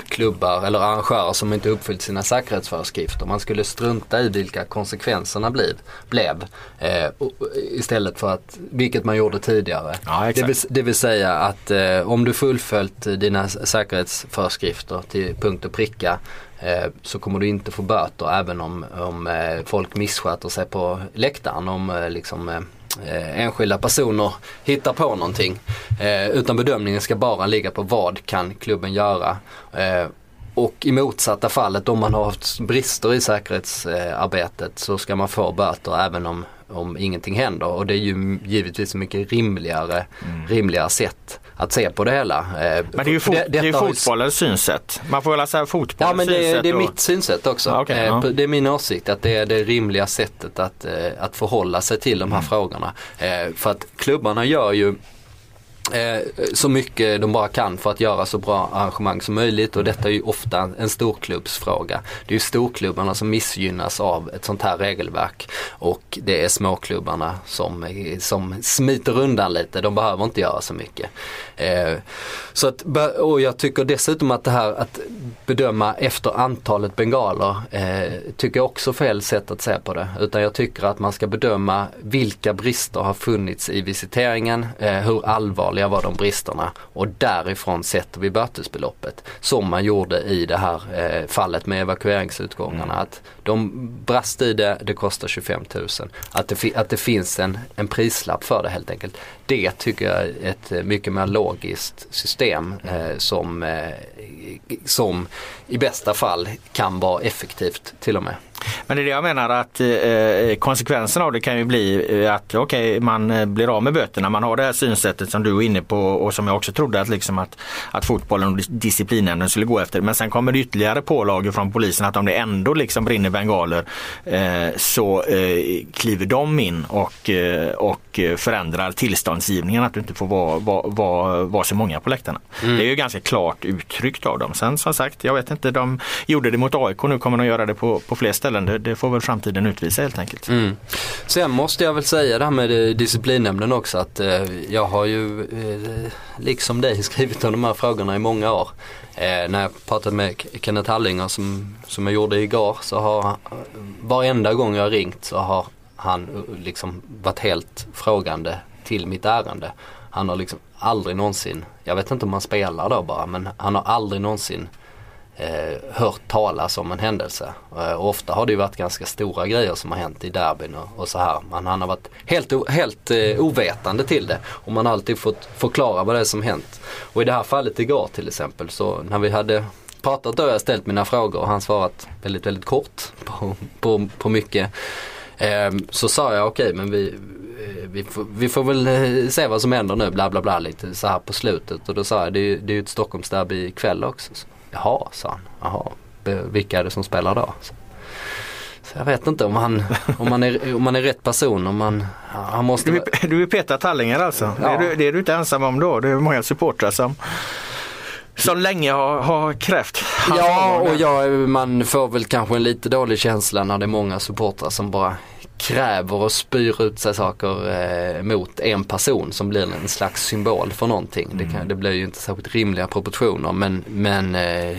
klubbar eller arrangörer som inte uppfyllt sina säkerhetsföreskrifter. Man skulle strunta i vilka konsekvenserna blev, blev eh, istället för att, vilket man gjorde tidigare. Ja, det, vill, det vill säga att eh, om du fullföljt dina säkerhetsföreskrifter till punkt och pricka eh, så kommer du inte få böter även om, om eh, folk missköter sig på läktaren. Om eh, liksom, eh, enskilda personer hittar på någonting. Eh, utan bedömningen ska bara ligga på vad kan klubben göra. Eh, och i motsatta fallet om man har haft brister i säkerhetsarbetet så ska man få böter även om, om ingenting händer. Och det är ju givetvis mycket rimligare, mm. rimligare sätt att se på det hela. Eh, Men det är ju, fot, det, det är fotbollens synsätt. Man får väl säga fotbollens Ja men det, synsätt det är och... mitt synsätt också. Ja, okay, ja. Det är min åsikt att det är det rimliga sättet att, eh, att förhålla sig till de här mm. frågorna. Eh, för att klubbarna gör ju Eh, Eh, så mycket de bara kan för att göra så bra arrangemang som möjligt och detta är ju ofta en storklubbsfråga. Det är ju storklubbarna som missgynnas av ett sånt här regelverk och det är småklubbarna som, som smiter undan lite, de behöver inte göra så mycket. Eh, så att, och jag tycker dessutom att det här att bedöma efter antalet bengaler eh, tycker jag också fel sätt att se på det. Utan jag tycker att man ska bedöma vilka brister har funnits i visiteringen, eh, hur allvarliga var de bristerna och därifrån sätter vi bötesbeloppet. Som man gjorde i det här eh, fallet med evakueringsutgångarna. Mm. Att de brast i det, det kostar 25 000. Att det, att det finns en, en prislapp för det helt enkelt. Det tycker jag är ett mycket mer logiskt system eh, som, eh, som i bästa fall kan vara effektivt till och med. Men det är det jag menar att eh, konsekvensen av det kan ju bli eh, att okej okay, man eh, blir av med böterna. Man har det här synsättet som du är inne på och som jag också trodde att, liksom att, att fotbollen och disciplinnämnden skulle gå efter. Men sen kommer det ytterligare pålagor från polisen att om det ändå liksom brinner bengaler eh, så eh, kliver de in och, eh, och förändrar tillståndsgivningen att du inte får vara, vara, vara, vara så många på läktarna. Mm. Det är ju ganska klart uttryckt av dem. Sen som sagt, jag vet inte, de gjorde det mot AIK, nu kommer de göra det på, på fler ställen. Det, det får väl framtiden utvisa helt enkelt. Mm. Sen måste jag väl säga det här med eh, disciplinnämnden också att eh, jag har ju eh, liksom dig skrivit om de här frågorna i många år. Eh, när jag pratade med Kenneth Hallinger som, som jag gjorde igår så har varenda gång jag ringt så har han eh, liksom varit helt frågande till mitt ärende. Han har liksom aldrig någonsin, jag vet inte om han spelar då bara, men han har aldrig någonsin eh, hört talas om en händelse. Eh, och ofta har det ju varit ganska stora grejer som har hänt i derbyn och, och så här. Men han har varit helt, helt eh, ovetande till det och man har alltid fått förklara vad det är som hänt. Och i det här fallet igår till exempel så när vi hade pratat då har jag ställt mina frågor och han svarat väldigt, väldigt kort på, på, på mycket. Eh, så sa jag okej okay, men vi, eh, vi får, vi får väl eh, se vad som händer nu bla bla bla lite så här på slutet och då sa jag det är, det är ju ett Stockholmsderby ikväll också. Så Jaha, sa han. Jaha, vilka är det som spelar då? Så jag vet inte om han, om man, är, om man är rätt person. Om man, han måste... Du, är, du är Peter Tallinger alltså? Ja. Det, är du, det är du inte ensam om då? Det är många supportrar som som länge har, har krävt. Ja, och ja, man får väl kanske en lite dålig känsla när det är många supportrar som bara kräver och spyr ut sig saker eh, mot en person som blir en slags symbol för någonting. Mm. Det, kan, det blir ju inte särskilt rimliga proportioner men, men eh,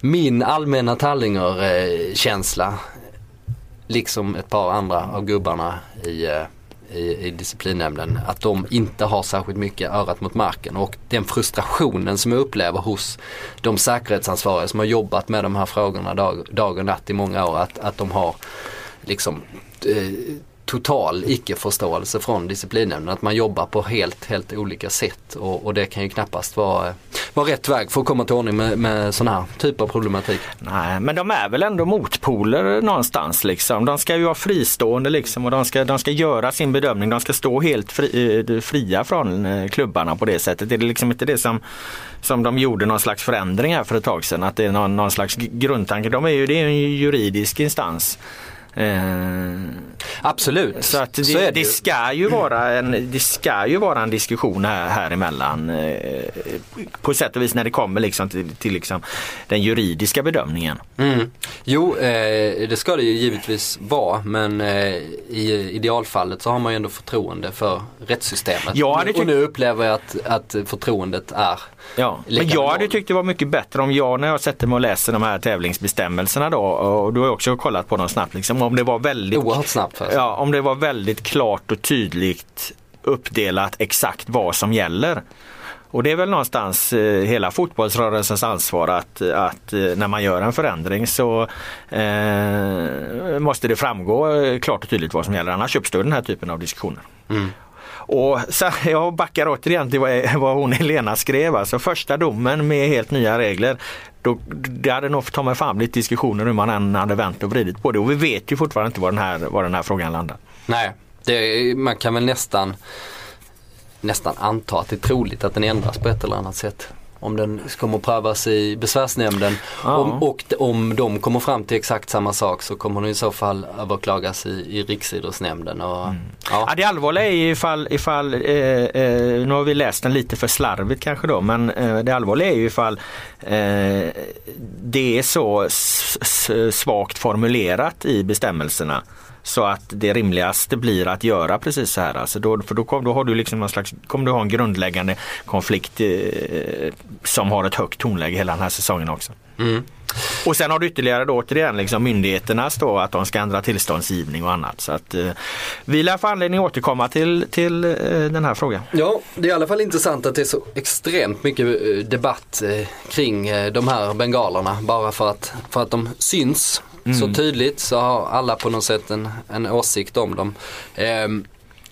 min allmänna Tallinger-känsla eh, liksom ett par andra av gubbarna i, eh, i, i disciplinnämnden att de inte har särskilt mycket örat mot marken och den frustrationen som jag upplever hos de säkerhetsansvariga som har jobbat med de här frågorna dag, dag och natt i många år att, att de har liksom eh, total icke-förståelse från disciplinnämnden. Att man jobbar på helt, helt olika sätt och, och, det kan ju knappast vara, vara rätt väg för att komma till ordning med, med sån här typ av problematik. Nej, men de är väl ändå motpoler någonstans liksom. De ska ju vara fristående liksom och de ska, de ska göra sin bedömning. De ska stå helt fri, eh, fria från eh, klubbarna på det sättet. Är det liksom inte det som, som de gjorde någon slags förändring här för ett tag sedan? Att det är någon, någon slags grundtanke. De är ju, det är en juridisk instans. Eh. Absolut, Så att det, så det, det, ska ju vara en, det ska ju vara en diskussion här, här emellan. Eh, på sätt och vis när det kommer liksom till, till liksom den juridiska bedömningen. Mm. Jo, eh, det ska det ju givetvis vara men i idealfallet så har man ju ändå förtroende för rättssystemet. Hade och nu upplever jag att, att förtroendet är Ja, men jag hade tyckt det var mycket bättre om jag när jag sätter mig och läser de här tävlingsbestämmelserna då och då har också kollat på dem snabbt liksom, om det var väldigt oerhört snabbt. För Ja, om det var väldigt klart och tydligt uppdelat exakt vad som gäller. Och det är väl någonstans eh, hela fotbollsrörelsens ansvar att, att eh, när man gör en förändring så eh, måste det framgå eh, klart och tydligt vad som gäller. Annars uppstår den här typen av diskussioner. Och så, jag backar återigen till vad, e- vad hon Helena skrev. Alltså första domen med helt nya regler. Då, det hade nog ta mig fan blivit diskussioner hur man än hade vänt och vridit på det. Och vi vet ju fortfarande inte var den här, var den här frågan landar. Nej, det, man kan väl nästan, nästan anta att det är troligt att den ändras på ett eller annat sätt. Om den kommer prövas i besvärsnämnden Ja. om, och om de kommer fram till exakt samma sak så kommer den i så fall överklagas i, i Riksidrottsnämnden. Och, Ja. ja. det allvarliga är ju ifall, ifall eh, eh, nu har vi läst den lite för slarvigt kanske då, men eh, det allvarliga är ju ifall eh, det är så svagt formulerat i bestämmelserna så att det rimligaste blir att göra precis så här. Alltså då, för då, kom, då har du liksom någon slags, kommer du ha en grundläggande konflikt eh, som har ett högt tonläge hela den här säsongen också. Mm. Och sen har du ytterligare då återigen liksom myndigheternas då att de ska ändra tillståndsgivning och annat. Så att, eh, vi lär få anledning att återkomma till, till eh, den här frågan. Ja, det är i alla fall intressant att det är så extremt mycket eh, debatt eh, kring eh, de här bengalerna. Bara för att, för att de syns så tydligt så har alla på något sätt en, en åsikt om dem. Ehm,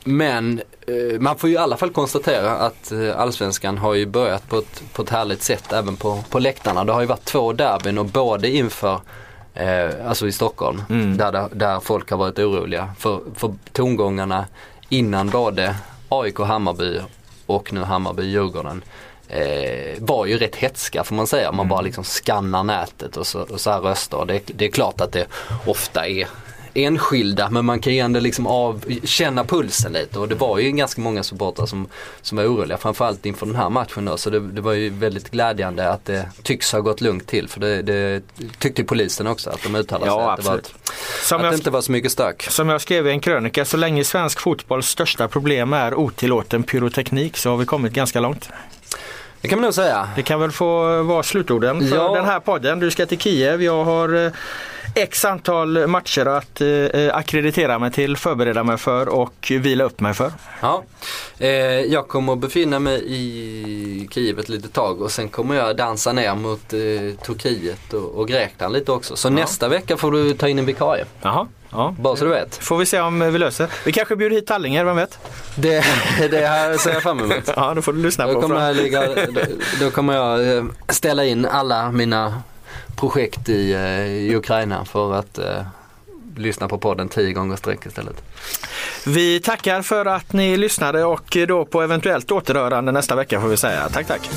men eh, man får ju i alla fall konstatera att eh, allsvenskan har ju börjat på ett, på ett härligt sätt även på, på läktarna. Det har ju varit två derbyn och både inför Eh, alltså i Stockholm, där, det- där folk har varit oroliga för, för tongångarna innan både AIK Hammarby och nu Hammarby-Djurgården eh, var ju rätt hetska får man säga. Man bara liksom skannar nätet och så, och så här röstar. Det, det är klart att det ofta är enskilda men man kan ju ändå liksom av, känna pulsen lite och det var ju ganska många supportrar som, som var oroliga framförallt inför den här matchen då så det, det var ju väldigt glädjande att det tycks ha gått lugnt till för det, det tyckte polisen också att de uttalade Ja, sig att, det, var, att jag, det inte var så mycket stök. som jag skrev i en krönika, så länge svensk fotbolls största problem är otillåten pyroteknik så har vi kommit ganska långt. Det kan man nog säga. Det kan väl få vara slutorden för Ja. den här podden. Du ska till Kiev. Jag har eh, x antal matcher att eh, akkreditera mig till, förbereda mig för och vila upp mig för. Ja. Eh, jag kommer att befinna mig i Kiev ett litet tag och sen kommer jag dansa ner mot eh, Turkiet och, och Grekland lite också. Så nästa vecka får du ta in en vikarie. Jaha. Ja. Bara så du vet. Får vi se om vi löser. Vi kanske bjuder hit Tallinger, vem vet? Det, det här ser jag fram emot. Ja, då får du lyssna Då på. kommer, ligga, då, då kommer jag eh, ställa in alla mina projekt i, eh, i Ukraina för att eh, lyssna på podden tio gånger sträck istället. Vi tackar för att ni lyssnade och då på eventuellt återhörande nästa vecka får vi säga. Tack, tack.